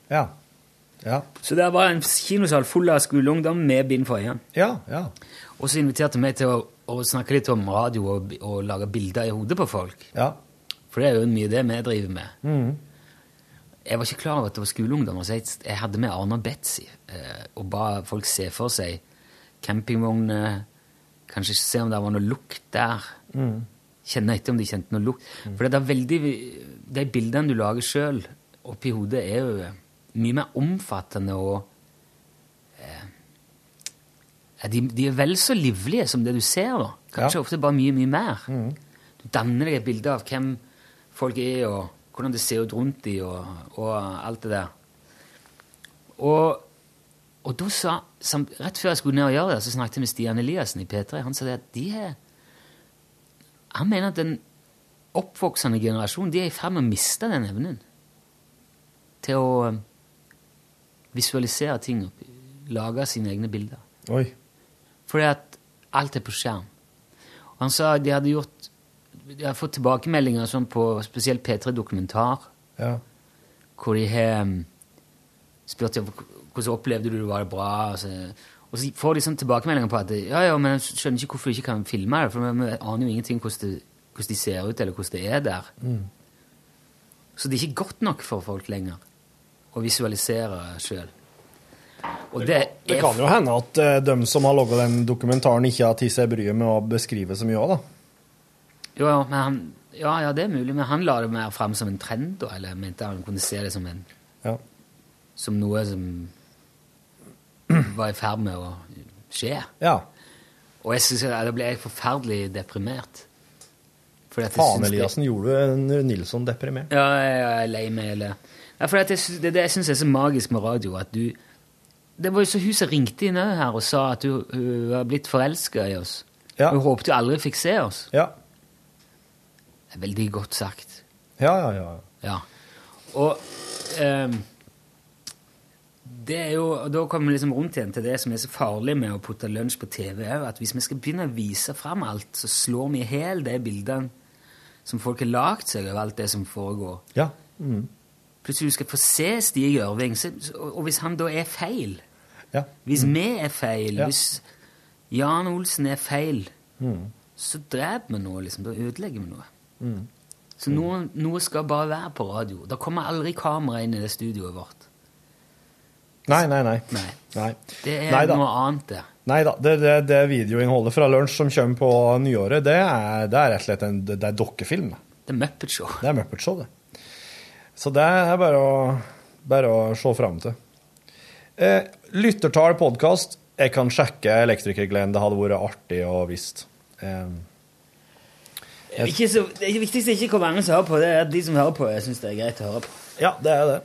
Ja. Ja. Så det var en kinosal full av skoleungdom med bind for øynene. Ja, ja. Og så inviterte de meg til å, å snakke litt om radio og, og lage bilder i hodet på folk. Ja. For det er jo mye det vi driver med. Mhm. Jeg var ikke klar over at det var skoleungdommer, så jeg, jeg hadde med Arne og Betzy eh, og ba folk se for seg campingvogner, kanskje se om det var noe lukt der. Mm. Kjenne etter om de kjente noe lukt. For det er veldig, de bildene du lager sjøl oppi hodet, er jo mye mer omfattende og eh, de, de er vel så livlige som det du ser, da. Kanskje Ja. ofte bare mye, mye mer. Du danner deg et bilde av hvem folk er, og hvordan det ser ut rundt dem, og, og alt det der. Og, og da sa, som, rett før jeg skulle ned og gjøre det, så snakket jeg med Stian Eliassen i P3. Han sa det at de er Han mener at den oppvoksende generasjonen de er i ferd med å miste den evnen til å um, visualisere ting og lage sine egne bilder. Oi. Fordi at alt er på skjerm. Og han sa de hadde gjort De har fått tilbakemeldinger sånn på spesielt P3 Dokumentar, Ja. hvor de har um, spurt hvordan opplevde du det, var det bra? Og så, og så får de sånn tilbakemeldinger på at ja, ja, men jeg skjønner ikke hvorfor de ikke kan filme det, for vi aner jo ingenting hvordan, det, hvordan de ser ut, eller hvordan det er der. Mm. Så det er ikke godt nok for folk lenger å visualisere sjøl. Det, Det er kan jo hende at eh, de som har laga den dokumentaren, ikke har tatt seg bryet med å beskrive så mye òg, da. Jo, han, ja, ja, det er mulig, men han la det mer fram som en trend, da, eller mente han kunne se det som, en, Ja. som noe som var i ferd med å skje. Ja. Og jeg synes, da ble jeg forferdelig deprimert. Faen, det- Eliassen, gjorde du Nilsson deprimert? Ja, jeg er lei meg, eller ja, for Det er det jeg syns er så magisk med radio, at du Det var jo så hun som ringte inn her og sa at hun, hun var blitt forelska i oss. Ja. Hun håpet jo aldri fikk se oss. Ja. Det er veldig godt sagt. Ja, ja, ja. Ja. Og ehm, det er jo, og Da kommer vi liksom rundt igjen til det som er så farlig med å putte lunsj på TV. at Hvis vi skal begynne å vise fram alt, så slår vi i hjel de bildene som folk har lagd seg av alt det som foregår. Ja. Mm. Plutselig du skal få se Stig Ørving, og hvis han da er feil Ja. Hvis vi er feil, Ja. hvis Jan Olsen er feil, Mm. så dreper vi noe, liksom. Da ødelegger vi noe. Mm. Så noe, noe skal bare være på radio. Da kommer aldri kamera inn i det studioet vårt. Nei, nei, nei. Nei. Nei. Det er Neida. noe annet, det. Nei da, det, det, det videoinnholdet fra lunsj som kommer på nyåret, det er, det er rett og slett en det, er dokkefilm. Det er Muppet Show. Det er Muppet Show, det. Så det er bare å, bare å se fram til. Eh, lyttertall podkast. Jeg kan sjekke Elektrikerglenn. Det hadde vært artig å visst. Eh, så, det viktigste ikke hvor mange som hører på, det er at de som hører på, jeg syns det er greit å høre på. ja, det er det.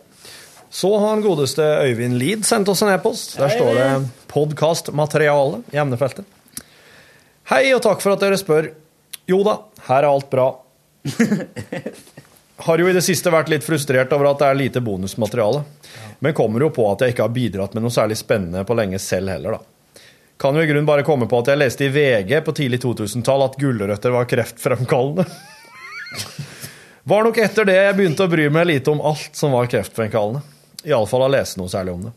Så har han godeste Øyvind Lid sendt oss en e-post. Der Hei, står det. 'podkastmateriale' i emnefeltet. Hei, og takk for at dere spør. Jo da, her er alt bra. Har jo i det siste vært litt frustrert over at det er lite bonusmateriale. Men kommer jo på at jeg ikke har bidratt med noe særlig spennende på lenge selv heller, da. Kan jo i grunnen bare komme på at jeg leste i VG på tidlig 2000-tall at gulrøtter var kreftfremkallende. Var nok etter det jeg begynte å bry meg lite om alt som var kreftfremkallende. Iallfall å lese noe særlig om det.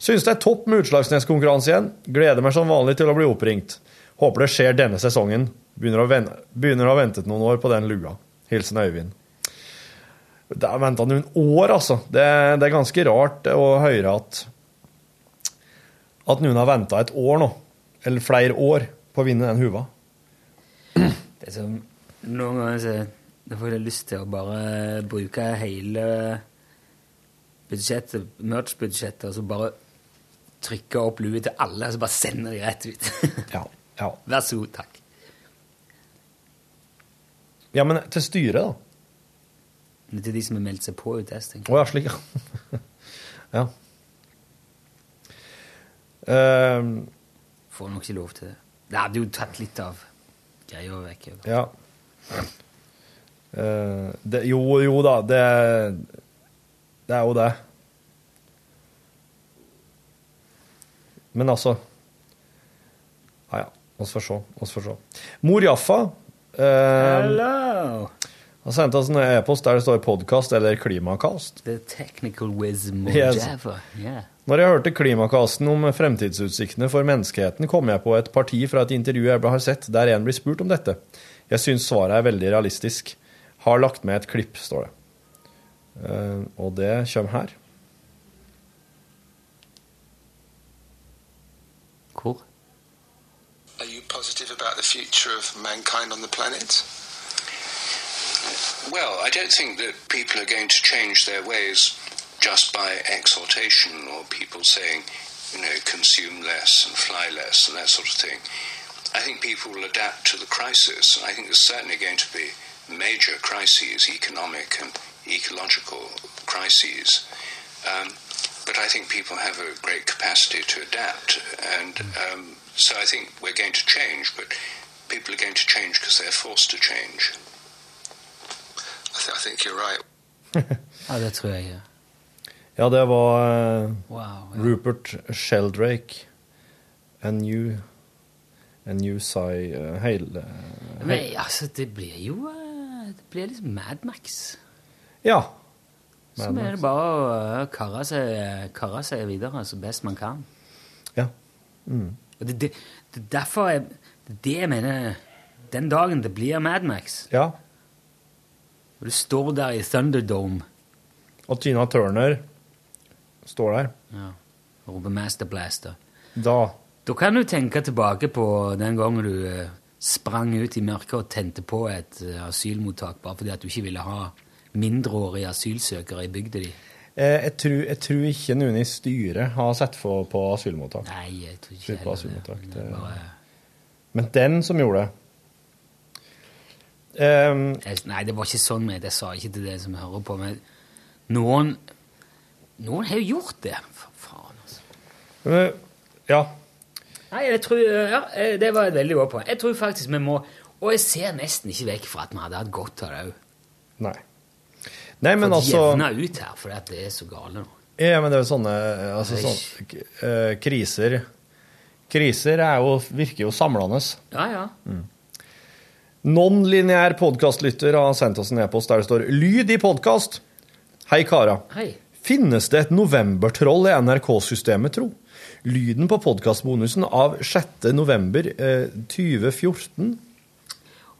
Syns det er topp med Utslagsnes-konkurranse igjen. Gleder meg som vanlig til å bli oppringt. Håper det skjer denne sesongen. Begynner å, vente, begynner å ha ventet noen år på den lua. Hilsen Øyvind. Der venta noen år, altså. Det, det er ganske rart å høre at at noen har venta et år nå, eller flere år, på å vinne den huva. Det er som Noen ganger så da får jeg lyst til å bare bruke hele budsjettet, merch-budsjettet, og så bare trykke opp lue til alle, og så bare sende de rett ut. Ja, ja. Vær så god, takk. Ja, men til styret, da? Det er til de som har meldt seg på UTS, tenker jeg. ja, slik, ja. ja. Ehm, Får nok ikke lov til det. Det hadde jo tatt litt av greia vekk. ja. Uh, det, jo, jo da, det Det er jo det. Men altså Ja ja, vi får se. Vi får se. Mor Jaffa uh, Hello! Har sendt oss en e-post der det står 'podkast' eller 'klimakast'. The technical wisdom of Yes. Java. Yeah. Når jeg hørte klimakasten om fremtidsutsiktene for menneskeheten, kom jeg på et parti fra et intervju jeg har sett der en blir spurt om dette. Jeg syns svaret er veldig realistisk. Har lagt med et klipp, står det. Eh, og det kommer her. Hvor? Are you positive about the future of mankind on the planet? Well, I don't think that people are going to change their ways just by exhortation or people saying, you know, consume less and fly less and that sort of thing. I think people will adapt to the crisis. I think there's certainly going to be major crises, economic and ecological crises. Um, but I think people have a great capacity to adapt. And um, so I think we're going to change, but people are going to change because they're forced to change. I, th- I think you're right. Ja, det tror jeg. ja. Ja, det var uh, Wow, Rupert Sheldrake. A new A new sci... uh, Hele Men altså, det blir jo eh, Det blir liksom Mad Max. Ja. Så Mad er det bare å eh, karre seg, karre seg videre så best man kan. Ja. Mm. Og det, det, det er derfor jeg, er det jeg mener Den dagen det blir Mad Max, Ja. Og du står der i Thunderdome Og Tina Turner står der. ja, roper Master Blaster Da Da kan du tenke tilbake på den gangen du eh, sprang ut i mørket og tente på et eh, asylmottak bare fordi at du ikke ville ha mindreårige asylsøkere i bygda di. eh, jeg, tror, jeg tror ikke noen i styret har sett for på asylmottak. Nei, jeg tror ikke heller det. men den som gjorde det Jeg- Nei, det var ikke sånn med Jeg sa ikke til det som hører på, men noen Noen har jo gjort det. For faen, altså. Ja. Nei, jeg tror Ja, eh, det var et veldig godt poeng. Jeg tror faktisk vi må Og jeg ser nesten ikke vekk fra at vi hadde hatt godt av det òg. Nei. Nei, men altså jevna ut her, fordi at det er så gale nå. Ja, men det er jo sånne eh, altså, sånne uh, Kriser Kriser er jo, virker jo samlende. Ja, ja. Non-lineær podkastlytter har sendt oss en e-post der det står 'Lyd i podkast'. Hei, kara. Hei. Finnes det et novembertroll i NRK-systemet, tro? Lyden på podkastbonusen av 6. november oh, 2014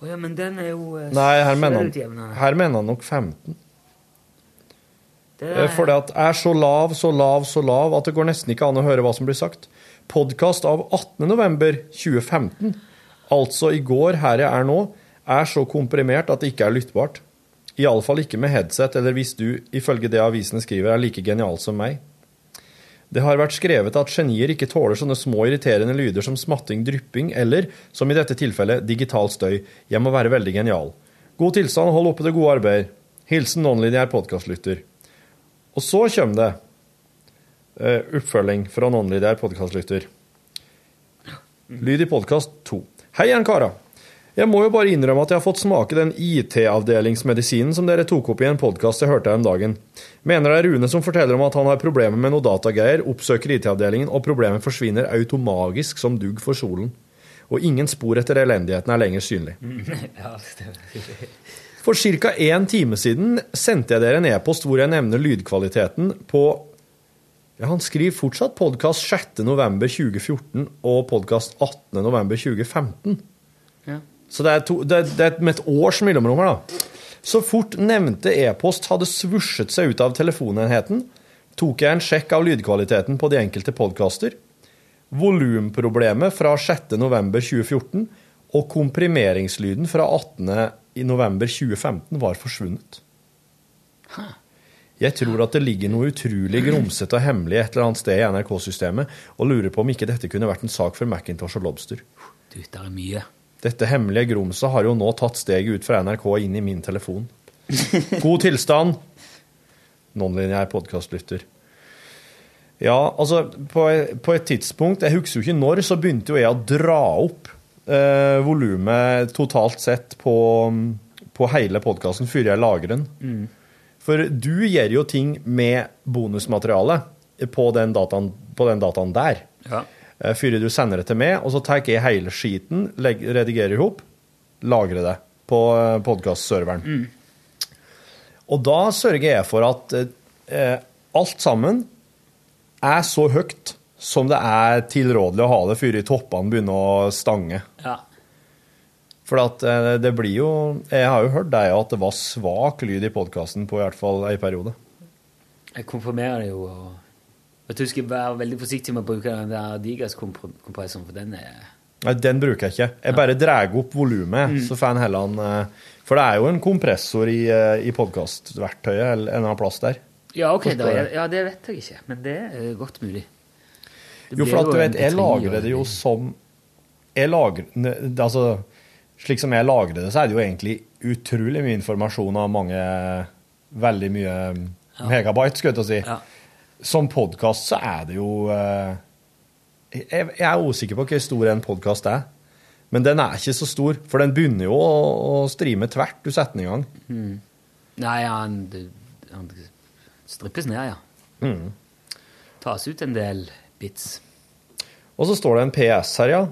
Å ja, men den er jo eh, Nei, her mener, han, her mener han nok 15. Det Eh, For det at er så lav, så lav, så lav at det går nesten ikke an å høre hva som blir sagt. Podkast av 18. november 2015, altså i går her jeg er nå, er så komprimert at det ikke er lyttbart. Iallfall ikke med headset, eller hvis du, ifølge det avisene skriver, er like genial som meg. Det har vært skrevet at genier ikke tåler sånne små irriterende lyder som smatting, drypping eller, som i dette tilfellet, digital støy. Jeg må være veldig genial. God tilstand, hold oppe det gode arbeid. Hilsen nonlineær podkastlytter. Og så kommer det uh, oppfølging fra nonlineær podkastlytter. Lyd i podkast 2. Hei igjen, karer. Jeg må jo bare innrømme at jeg har fått smake den IT-avdelingsmedisinen som dere tok opp i en podkast jeg hørte her om dagen. Mener det er Rune som forteller om at han har problemer med noe datagreier, oppsøker IT-avdelingen, og problemet forsvinner automagisk som dugg for solen. Og ingen spor etter elendigheten er lenger synlig. For ca. én time siden sendte jeg dere en e-post hvor jeg nevner lydkvaliteten på ja, Han skriver fortsatt podkast 6.11.2014 og podkast 18.11.2015. Ja. Så det er, to, det, det er med et års mellomrom her, da. Så fort nevnte e-post hadde svusjet seg ut av telefonenheten, tok jeg en sjekk av lydkvaliteten på de enkelte podkaster. Volumproblemet fra 6.11.2014 og komprimeringslyden fra 18.11.2015 var forsvunnet. Jeg tror at det ligger noe utrolig grumsete og hemmelig et eller annet sted i NRK-systemet, og lurer på om ikke dette kunne vært en sak for Macintosh og Lobster. Du, det er mye. Dette hemmelige grumset har jo nå tatt steget ut fra NRK inn i min telefon. God tilstand. Nonlinjær podkastlytter. Ja, altså, på, på et tidspunkt, jeg husker jo ikke når, så begynte jo jeg å dra opp eh, volumet totalt sett på, på hele podkasten før jeg lager den. Mm. For du gjør jo ting med bonusmateriale på den dataen, på den dataen der. Ja. Eh, Før du sender det til meg, og så tar jeg hele skiten, redigerer redigerer ihop, lagrer det på podkastserveren. Mm. Og da sørger jeg for at eh, alt sammen er så høyt som det er tilrådelig å ha det før toppene begynner å stange. Ja. For at eh, det blir jo Jeg har jo hørt deg at det var svak lyd i podkasten på i hvert fall ei periode. Jeg komprimerer det jo. og Vet du, skal være veldig forsiktig med å bruke den der Digas-kompressoren, for den er Nei, den bruker jeg ikke. Jeg bare drar opp volumet, så får en heller en eh, For det er jo en kompressor i, eh, i podkastverktøyet eller en eller annen plass der. Ja, ok, da, ja, det vet jeg ikke, men det er godt mulig. Det Jo, for at du vet, jeg MP3 lagrer det jo som Jeg lagrer Altså, slik som jeg lagrer det, så er det jo egentlig utrolig mye informasjon av mange Veldig mye megabyte, skulle jeg til å si. Som podkast så er det jo eh, jeg, jeg er usikker på hvor stor en podkast er. Men den er ikke så stor, for den begynner jo å, å streame tvert. Du setter den i gang. Mm. Nei, han, han strippes ned, ja. Mm. Tas ut en del bits. Og så står det en PS her, ja,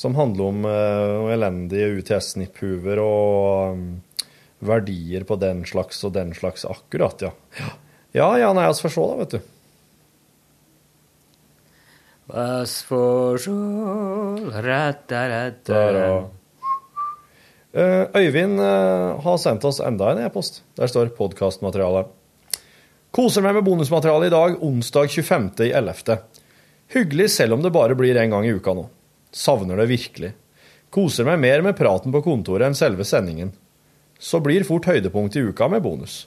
som handler om uh, elendige UTS-snipphuver og um, verdier på den slags og den slags. Akkurat, ja. Ja, ja, nei, vi får se, da, vet du. Vass får ja. Eh, Øyvind uh, har sendt oss enda en e-post. Der står podkastmateriale. Koser meg med bonusmaterialet i dag, onsdag 25.11. Hyggelig selv om det bare blir en gang i uka nå. Savner det virkelig. Koser meg mer med praten på kontoret enn selve sendingen. Så blir fort høydepunkt i uka med bonus.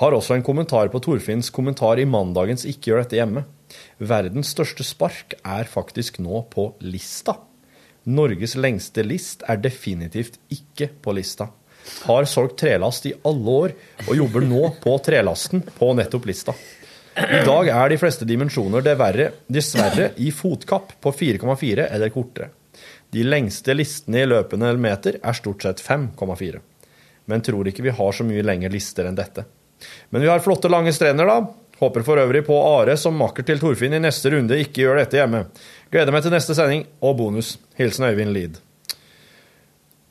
Har også en kommentar på Torfinns kommentar i mandagens Ikke gjør dette hjemme. Verdens største spark er faktisk nå på lista. Norges lengste list er definitivt ikke på lista. Har solgt trelast i alle år, og jobber nå på trelasten på nettopp lista. I dag er de fleste dimensjoner dessverre, i fotkapp på 4,4 eller kortere. De lengste listene i løpende meter er stort sett 5,4. Men tror ikke vi har så mye lengre lister enn dette. Men vi har flotte, lange strender, da. Håper for øvrig på Are som makker til Torfinn i neste runde ikke gjør dette hjemme. Gleder meg til neste sending og bonus. Hilsen Øyvind Lid.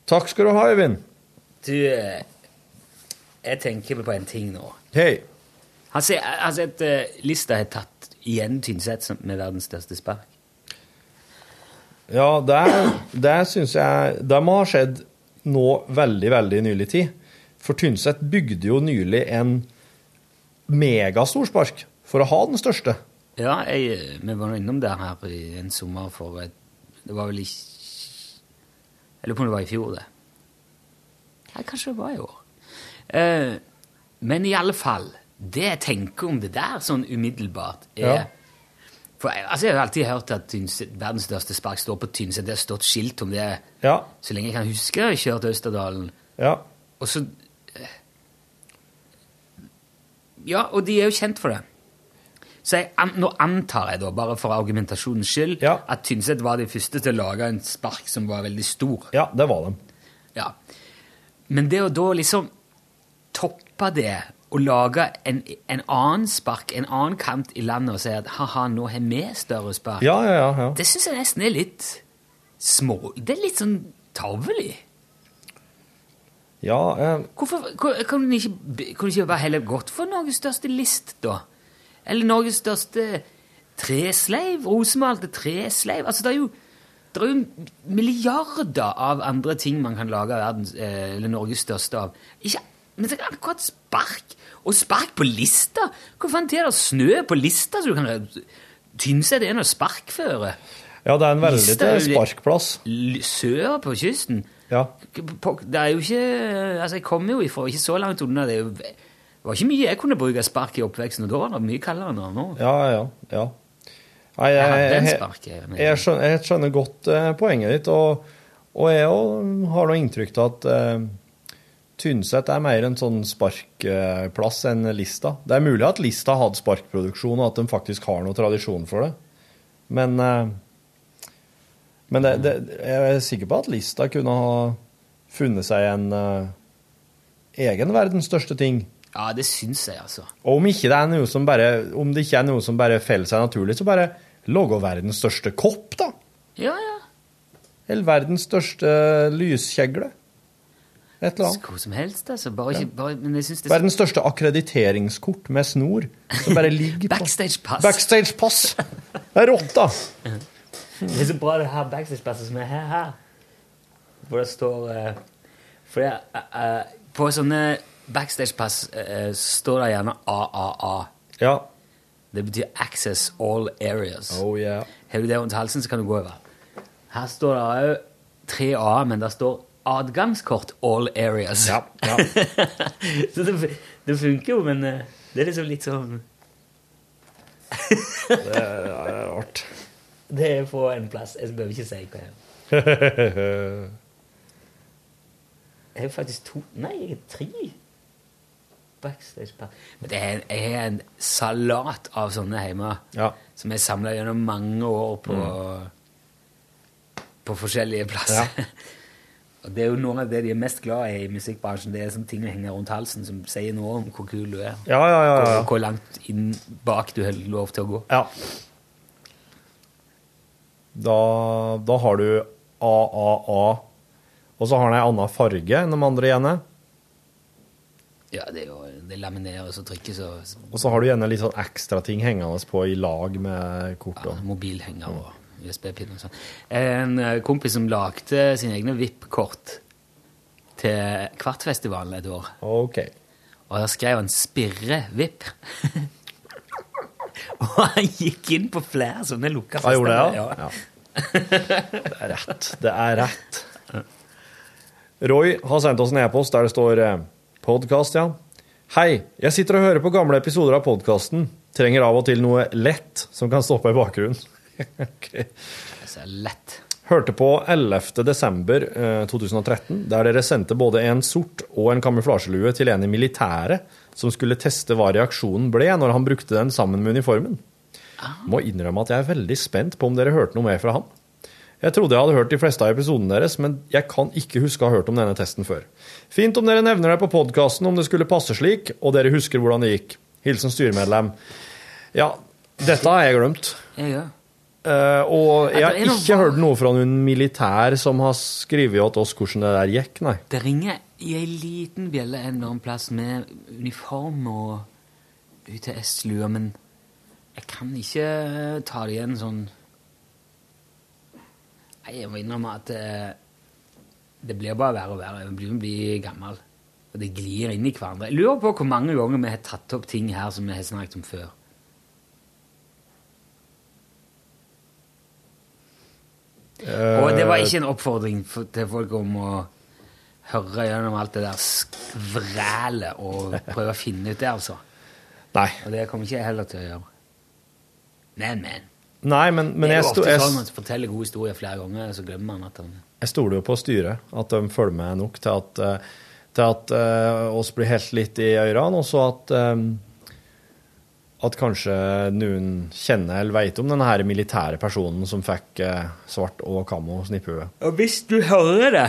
Takk skal du ha, Øyvind. Du, eh, jeg tenker på en ting nå. Hei. Har sett har sett, uh, lista har tatt igjen Tynset med verdens største spark. Ja, det, det syns jeg Det må ha skjedd nå veldig, veldig nylig tid. For Tynset bygde jo nylig en megastor spark for å ha den største. Ja, jeg, vi var innom det her i en sommer for et, Det var vel ikke Jeg lurer på om det var i fjor, det. Ja, kanskje det var i år. Eh, men i alle fall Det jeg tenker om det der sånn umiddelbart, er Ja. For jeg, altså, jeg har alltid hørt at Tynset, verdens største spark står på Tynset. Det har stått skilt om det Ja. så lenge jeg kan huske. Jeg har kjørt Østerdalen. Ja. Og så eh, Ja, og de er jo kjent for det. Så jeg, an, nå antar jeg, da, bare for argumentasjonens skyld, at Tynset var de første til å lage en spark som var veldig stor. Ja, det var de. Ja. Men det å da liksom toppe det og lage en, en annen spark, en annen kant i landet og si at ha-ha, nå har vi større spark, Ja, ja, ja. det syns jeg nesten er litt små Det er litt sånn tarvelig. Ja, eh, Hvorfor kan du ikke, kan ikke bare heller gått for Norges største list, da? Eller Norges største tresleiv? Rosemalte tresleiv? Altså, det er jo, det er jo milliarder av andre ting man kan lage verdens, eh, eller Norges største av. Ikke, men det er akkurat spark. Og spark på lista! Hvor faen til er det snø på lista så du kan Tynset er noe sparkføre? ja, det er en veldig Lista sparkplass. Sør på kysten. Ja. Det er jo ikke Altså, jeg kommer jo ifra ikke så langt unna. Det, det var ikke mye jeg kunne bruke spark i oppveksten, og da var det mye kaldere enn nå. Ja, ja, ja. Nei, Jeg jeg, jeg, jeg, skjønner, jeg skjønner godt eh, poenget ditt, og, og jeg òg har noe inntrykk av at eh, Tynset er mer en sånn sparkplass enn Lista. Det er mulig at Lista hadde sparkproduksjon, og at de faktisk har noe tradisjon for det. Men, eh, men det, det, jeg er sikker på at Lista kunne ha funnet seg en, eh, egen verdens største ting. Ja, det syns jeg, altså. Og om, ikke det er noe som bare, om det ikke er noe som bare faller seg naturlig, så bare lage verdens største kopp, da. Ja, ja. Eller verdens største lyskjegle. Et eller annet. Hva som helst, altså. Bare ikke, bare, men jeg det Verdens største akkrediteringskort med snor som bare ligger på Pass. Backstage pass. Det er rått, da. Det er så bra det her backstage-passet som er her, her. Hvor det står uh, For det, uh, eh, på sånne backstage-pass står det gjerne AAA. Ja. Det betyr Access All Areas. Oh, yeah. Har du det rundt halsen, så kan du gå over. Her står det òg 3A, men det står adgangskort All Areas. Ja, ja. så det, det funker jo, men eh, det er liksom litt sånn Det er, det er rart. Det er på en plass. Jeg behøver ikke si hva jeg er. Jeg har faktisk to Nei, jeg har tre backstage pass. Men det jeg har en salat av sånne hjemme Ja. som jeg samla gjennom mange år på, på forskjellige plasser. Ja. Og det er jo noe av det de er mest glad i i musikkbransjen. Det er sånne ting du henger rundt halsen som sier noe om hvor kul du er. Ja, ja, ja, ja. Hvor, hvor langt inn bak du har lov til å gå. Ja. Da, da har du AAA, og så har den ei anna farge enn de andre igjen. Ja, det er jo det lamineres og trykkes og Og så har du gjerne litt sånn ekstra ting hengende på i lag med kortet. mobilhenger og USB-pinner og sånn. En eh, kompis som lagde sine egne VIP-kort til Kvartfestivalen et år. Ok. Og der skrev han 'Spirre VIP'. og han gikk inn på flere sånne lukka Han gjorde det, ja. ja? Det er rett. Det er rett. Roy har sendt oss en e-post der det står eh, podkast, ja. Hei, jeg sitter og hører på gamle episoder av podkasten. Trenger av og til noe lett som kan stoppe i bakgrunnen. Ok. Så lett. Hørte på 11. desember eh, 2013, der dere sendte både en sort og en kamuflasjelue til en i militæret som skulle teste hva reaksjonen ble når han brukte den sammen med uniformen. Må innrømme at jeg er veldig spent på om dere hørte noe mer fra han. Jeg trodde jeg hadde hørt de fleste av episodene deres, men jeg kan ikke huske å ha hørt om denne testen før. Fint om dere nevner det på podkasten om det skulle passe slik, og dere husker hvordan det gikk. Hilsen styremedlem. Ja, dette har jeg glemt. Jeg gjør. Eh, og jeg har noe ikke hørt noe fra noen militær som har skrevet til oss hvordan det der gikk, nei. Det ringer i ei liten bjelle en eller annen plass med uniform og UTS-lue, men jeg kan ikke ta det igjen sånn Nei, jeg må innrømme at det, det blir bare verre og verre. Jeg blir, blir gammel. Og det glir inn i hverandre. Jeg lurer på hvor mange ganger vi har tatt opp ting her som vi har snakket om før. Og det var ikke en oppfordring for, til folk om å høre gjennom alt det der skvrælet og prøve å finne ut det, altså. Nei. Og det kommer ikke jeg heller til å gjøre. Men, men. Nei, men, men det er jo ofte sånn at man forteller gode historier flere ganger, så glemmer man at den jeg stoler jo på styret, at de følger med nok til at, eh, til at uh, oss blir helt litt i ørene, og så at, eh, at kanskje noen kjenner eller vet om denne her militære personen som fikk eh, svart og kammo snipphue. Og hvis du hører det,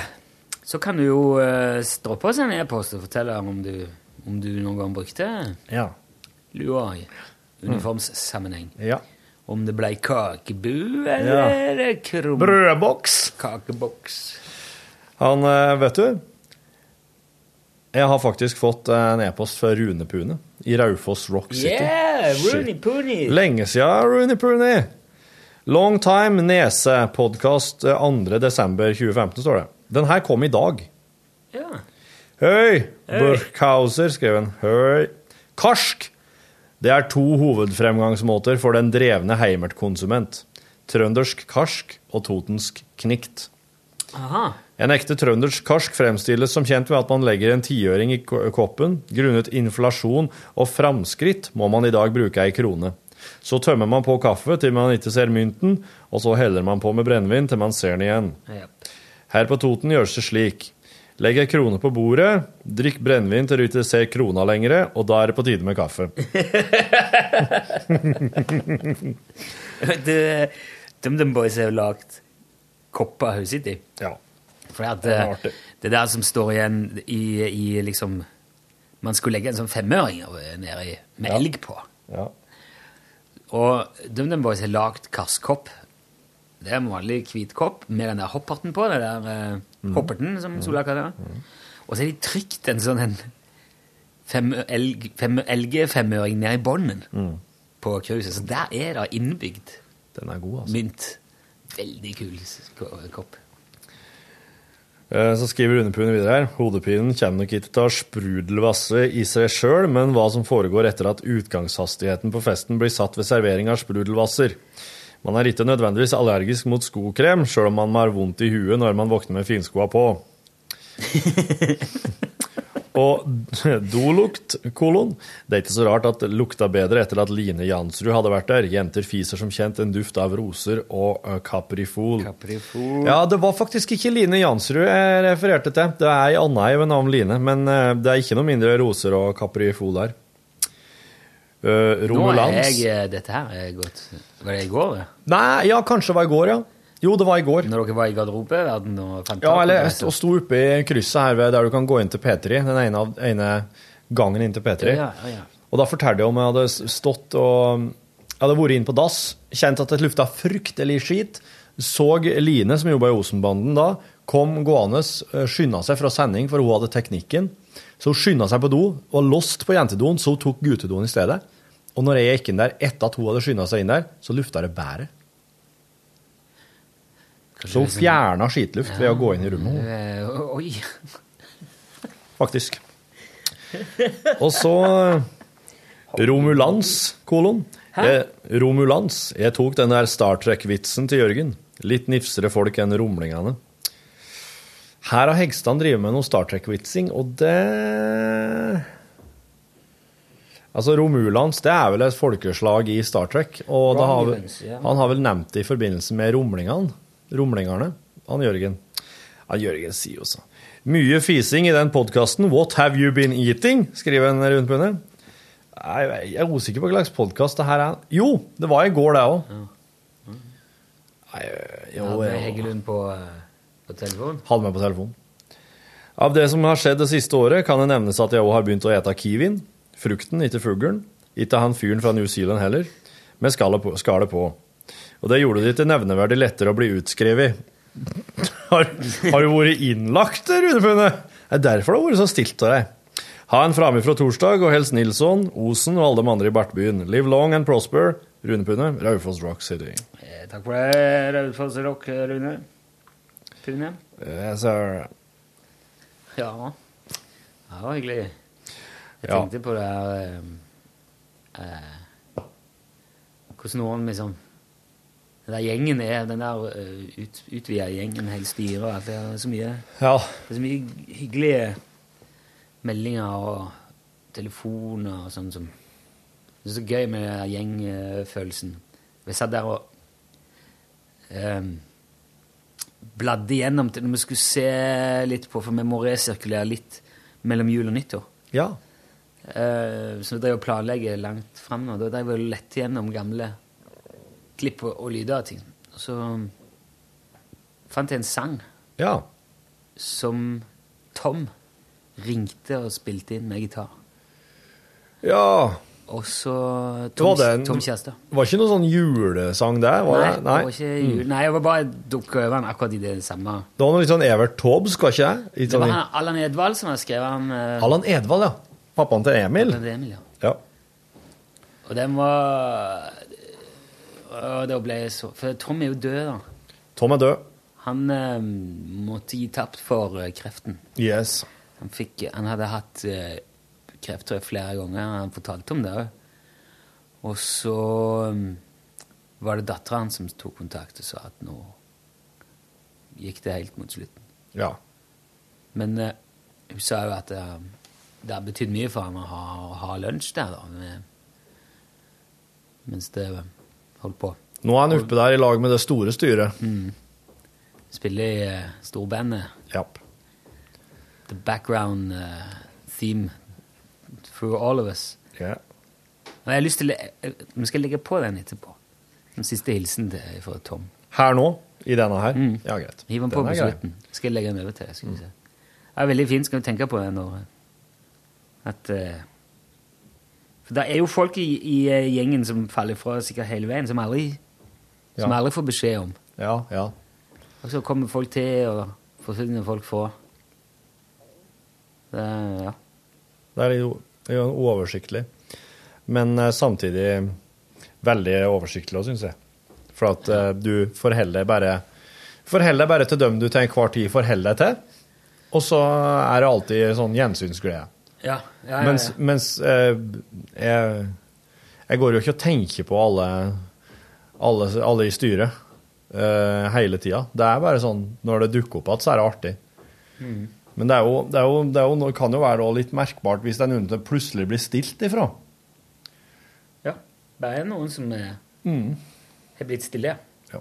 så kan du jo uh, droppe oss en e-post og fortelle om du, om du noen gang brukte Ja. lua i uniformssammenheng. Ja. Om det ble kakebu Ja. eller krum... Brødboks. Kakeboks. Han, eh, vet du Jeg har faktisk fått en e-post fra Rune Pune i Raufoss Rock City. Yeah, Rune Rooney Pooney. Lenge siden, Rooney Pune! Long time nese, podkast 2. desember 2015, står det. Den her kom i dag. Ja. Høy. Burkhauser, skrev han. Høy. Karsk! Det er to hovedfremgangsmåter for den drevne heimertkonsument. Trøndersk karsk og totensk knikt. Aha. En ekte trøndersk karsk fremstilles som kjent ved at man legger en tiøring i koppen. Grunnet inflasjon og framskritt må man i dag bruke ei krone. Så tømmer man på kaffe til man ikke ser mynten, og så heller man på med brennevin til man ser den igjen. Her på Toten gjøres det slik. Legg ei krone på bordet, drikk brennevin til du ikke ser krona lenger, og da er det på tide med kaffe. det, DumDum Boys har jo lagd kopper har du sett i. Ja. For at, Det eh, det der som står igjen i, i liksom man skulle legge en sånn femøring nedi med Ja. elg på. Ja. Og DumDum Boys har lagd karskopp. Det er en vanlig hvit kopp med den der hopperten på, Den der eh, Mhm. hopperten, som Sola kaller det. Og så har de trykt en sånn en fem, elg, fem, elgefemøring ned i bånden Mm. på cruiset. Så der er det innbygd Den er god, altså. mynt. Veldig kul kopp. Eh, Så skriver Rune videre her. Hodepinen kommer nok ikke til å sprudelvasse i seg sjøl, men hva som foregår etter at utgangshastigheten på festen blir satt ved servering av sprudelvasser. Man er ikke nødvendigvis allergisk mot skokrem, sjøl om man har vondt i huet når man våkner med finskoa på. Og dolukt, kolon. Det er ikke så rart at det lukta bedre etter at Line Jansrud hadde vært der. Jenter fiser som kjent en duft av roser og kaprifol. kaprifol. Ja, det var faktisk ikke Line Jansrud jeg refererte til. Det er ei anna ei ved navn Line, men eh, det er ikke noe mindre roser og kaprifol der. Uh, Nå er jeg eh, Dette her er godt Var det i går, det? Nei, ja, kanskje det var i går, ja. Jo, det var i går. Når dere var i garderobeverden og fant Ja, eller og sto oppe i krysset her ved der du kan gå inn til P3, den ene, av, ene gangen inn til P3. Ja, ja, ja. Og da fortalte jeg om jeg hadde stått og Jeg hadde vært inn på dass, kjent at det lufta fryktelig skit. Så Line, som jobba i Osenbanden da, kom gående, skynda seg fra sending, for hun hadde teknikken. Så hun skynda seg på do, var lost på jentedoen, så hun tok guttedoen i stedet. Og når jeg gikk inn der etter at hun hadde skynda seg inn der, så lufta det bedre. Så hun fjerna skitluft ved å gå inn i rommet. Eh, Oi. faktisk. Og så eh, Romulans, kolon. Jeg, Romulans. Jeg tok den der Star Trek-vitsen til Jørgen. Litt nifsere folk enn rumlingene. Her har Hegstad drevet med noe Star Trek-vitsing, og det Altså, Romulans det er vel et folkeslag i Star Trek, og har, han har vel nevnt det i forbindelse med rumlingene. Rumlingerne. Han Jørgen. Han Jørgen sier jo sånn. Mye fising i den podkasten. What have you been eating? skriver en rundt på henne. Nei, Jeg er usikker på hva slags podkast det her er. Jo, det var i går, det òg. Ja, med Heggelund på, eh, på telefon. Hadde med på telefonen. Av det som har skjedd det siste året, kan det nevnes at jeg òg har begynt å ete kiwien. Frukten, ikke fuglen. Ikke han fyren fra New Zealand heller. Med skallet på. Skale på. Og det gjorde det ikke nevneverdig lettere å bli utskrevet. Har, har du vært innlagt, Rune Pune? Det er derfor det har vært så stilt av deg. Ha en framme fra torsdag, og helst Nilsson, Osen og alle de andre i Bartbyen. Live long and prosper. Rune Pune, Raufoss Rock City. Eh, Takk for det, Raufoss Rock, Rune. Pune. Yes, sir. Ja. Det var hyggelig. Jeg Ja. tenkte på det her eh, eh, Hvordan noen liksom Den der gjengen er Den der uh, ut, utvida gjengen, hele styret og alt det er så mye Ja. Det er så mye hyggelige meldinger og telefoner og sånn som Det er så gøy med den gjengfølelsen. Vi satt der og um, bladde igjennom til vi skulle se litt på, for vi må resirkulere litt mellom jul og nyttår. Ja. Uh, så vi drev og planlegger langt fram nå. Da drev vi og lette gjennom gamle klipp og, og lyder av ting. Og så fant jeg en sang Ja. som Tom ringte og spilte inn med gitar. Ja. Og så Tom, Tom Kjærstad. Var ikke noen sånn julesang der? Var Nei, det? det var ikke jul. Mm. Nei, jeg var bare dukka over den akkurat i det samme. Det var noe litt sånn Evert Taubes, var ikke det? Litt Det var sånn- han, Allan Edvald som hadde skrevet den. Uh, Allan Edvald, ja. Pappaen til Emil. Pappaen til Emil, ja. Ja. Og den var og det ble så For Tom er jo død, da. Tom er død. Han eh, måtte gi tapt for eh, kreften. Yes. Han, fikk, han hadde hatt eh, kreft tror jeg, flere ganger. Han fortalte om det òg. Og så um, var det dattera hans som tok kontakt og sa at nå gikk det helt mot slutten. Ja. Men eh, hun sa jo at eh, det har betydd mye for ham å ha, å ha lunsj der, da. Med, mens det holdt på. Nå er han oppe der i lag med det store styret. Mm. Spiller i uh, storbandet. Ja. The background uh, theme through all of us. Ja. Og jeg har lyst til eh, Vi skal legge på den etterpå. Den siste hilsen til, fra Tom. Her nå? I denne her? Ja, greit. Hiv den på på slutten. Skal jeg legge den over til deg, se. Det er veldig fint. Skal vi tenke på den når At eh, For det er jo folk i, i eh, gjengen som faller fra sikkert hele veien, som aldri, som aldri får beskjed om. Ja, ja. Og så kommer folk til, og forsvinner folk fra. Det, ja. Det er litt det er jo uoversiktlig. Men uh, samtidig veldig oversiktlig òg, syns jeg. For at uh, du forholder deg bare Forholder deg bare til dem du til enhver tid forholder deg til. Og så er det alltid sånn gjensynsglede. Ja, ja, ja, Mens, mens eh, jeg, jeg går jo ikke og tenker på alle, alle, alle i styret eh, hele tida. Det er bare sånn når det dukker opp igjen, så er det artig. Mm. Men det, jo, det, jo, det jo, kan jo være litt merkbart hvis det er noen som plutselig blir stilt ifra. ja. Det er noen som er, Mm. har blitt stille. ja.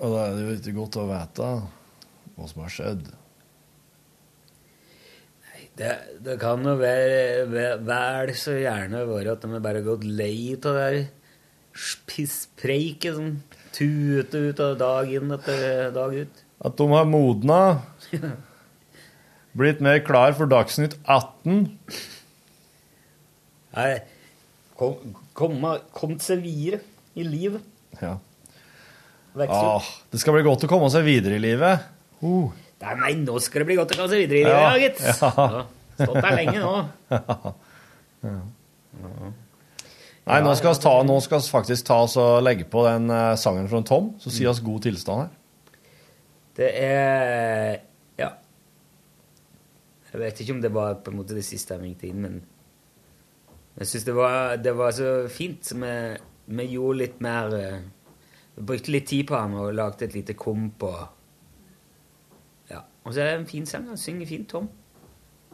Og da er det jo ikke godt å vite hva som har skjedd. Det, det kan jo være, vel så gjerne være at de har bare gått lei av det der pisspreiket som tuter ut av dag inn etter dag ut. At de har modna, blitt mer klar for Dagsnytt 18. Nei, kom, kom, kom seg videre i livet. Ja. Ah, det skal bli godt å komme seg videre i livet. Uh. Nei, nå skal det bli godt å komme seg videre i livet, Ja, ja, gitt. ja. Ja, Stått der lenge nå. Nei, nå skal ta, nå skal vi faktisk ta oss og legge på den eh, sangen fra Tom, så si oss god tilstand her. Det er Ja. Jeg vet ikke om det var på en måte det siste jeg ringte inn, men jeg syns det, var- det var så fint. Vi, vi gjorde litt mer eh, Vi brukte litt tid på ham og lagde et lite komp og Ja. Og så er det en fin sang. Han synger fint, Tom.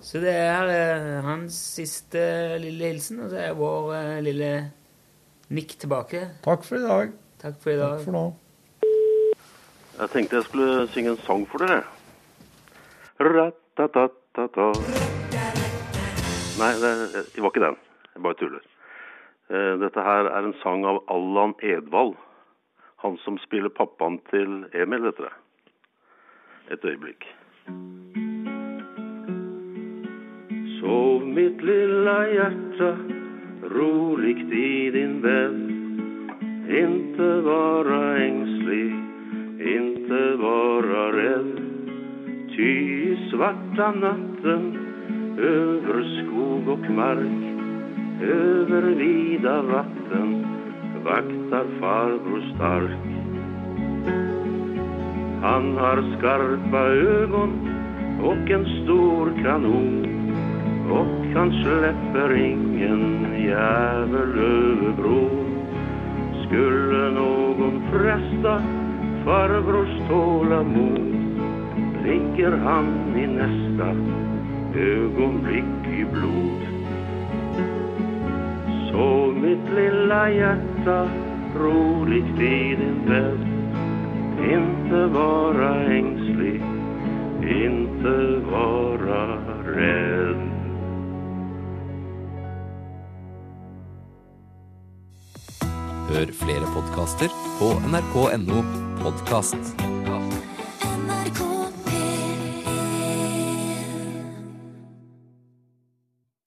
Så det er eh, hans siste lille hilsen, og så er vår eh, lille nikk tilbake. Takk for i dag. Takk for i dag. Takk for nå. Jeg tenkte jeg skulle synge en sang for dere. Ratatatata. Nei, det, det var ikke den. Jeg bare tuller. Eh, Dette her er en sang av Allan Edvald. Han som spiller pappaen til Emil, vet dere. Et øyeblikk. Sov mitt lilla hjerte roligt i din bädd Inte vara ängslig, inte vara rädd. Ty i svarta natten över skog och mark Över vida vatten vaktar farbror stark Han har skarpa ögon och en stor kanon och han släpper ingen jävel över bron Skulle någon fresta farbrors tålamod ligger han i nästa ögonblick i blod. Så mitt lilla hjärta roligt i din bädd Inte vara ängslig, inte vara rädd Hør flere podkaster på nrk.no podkast.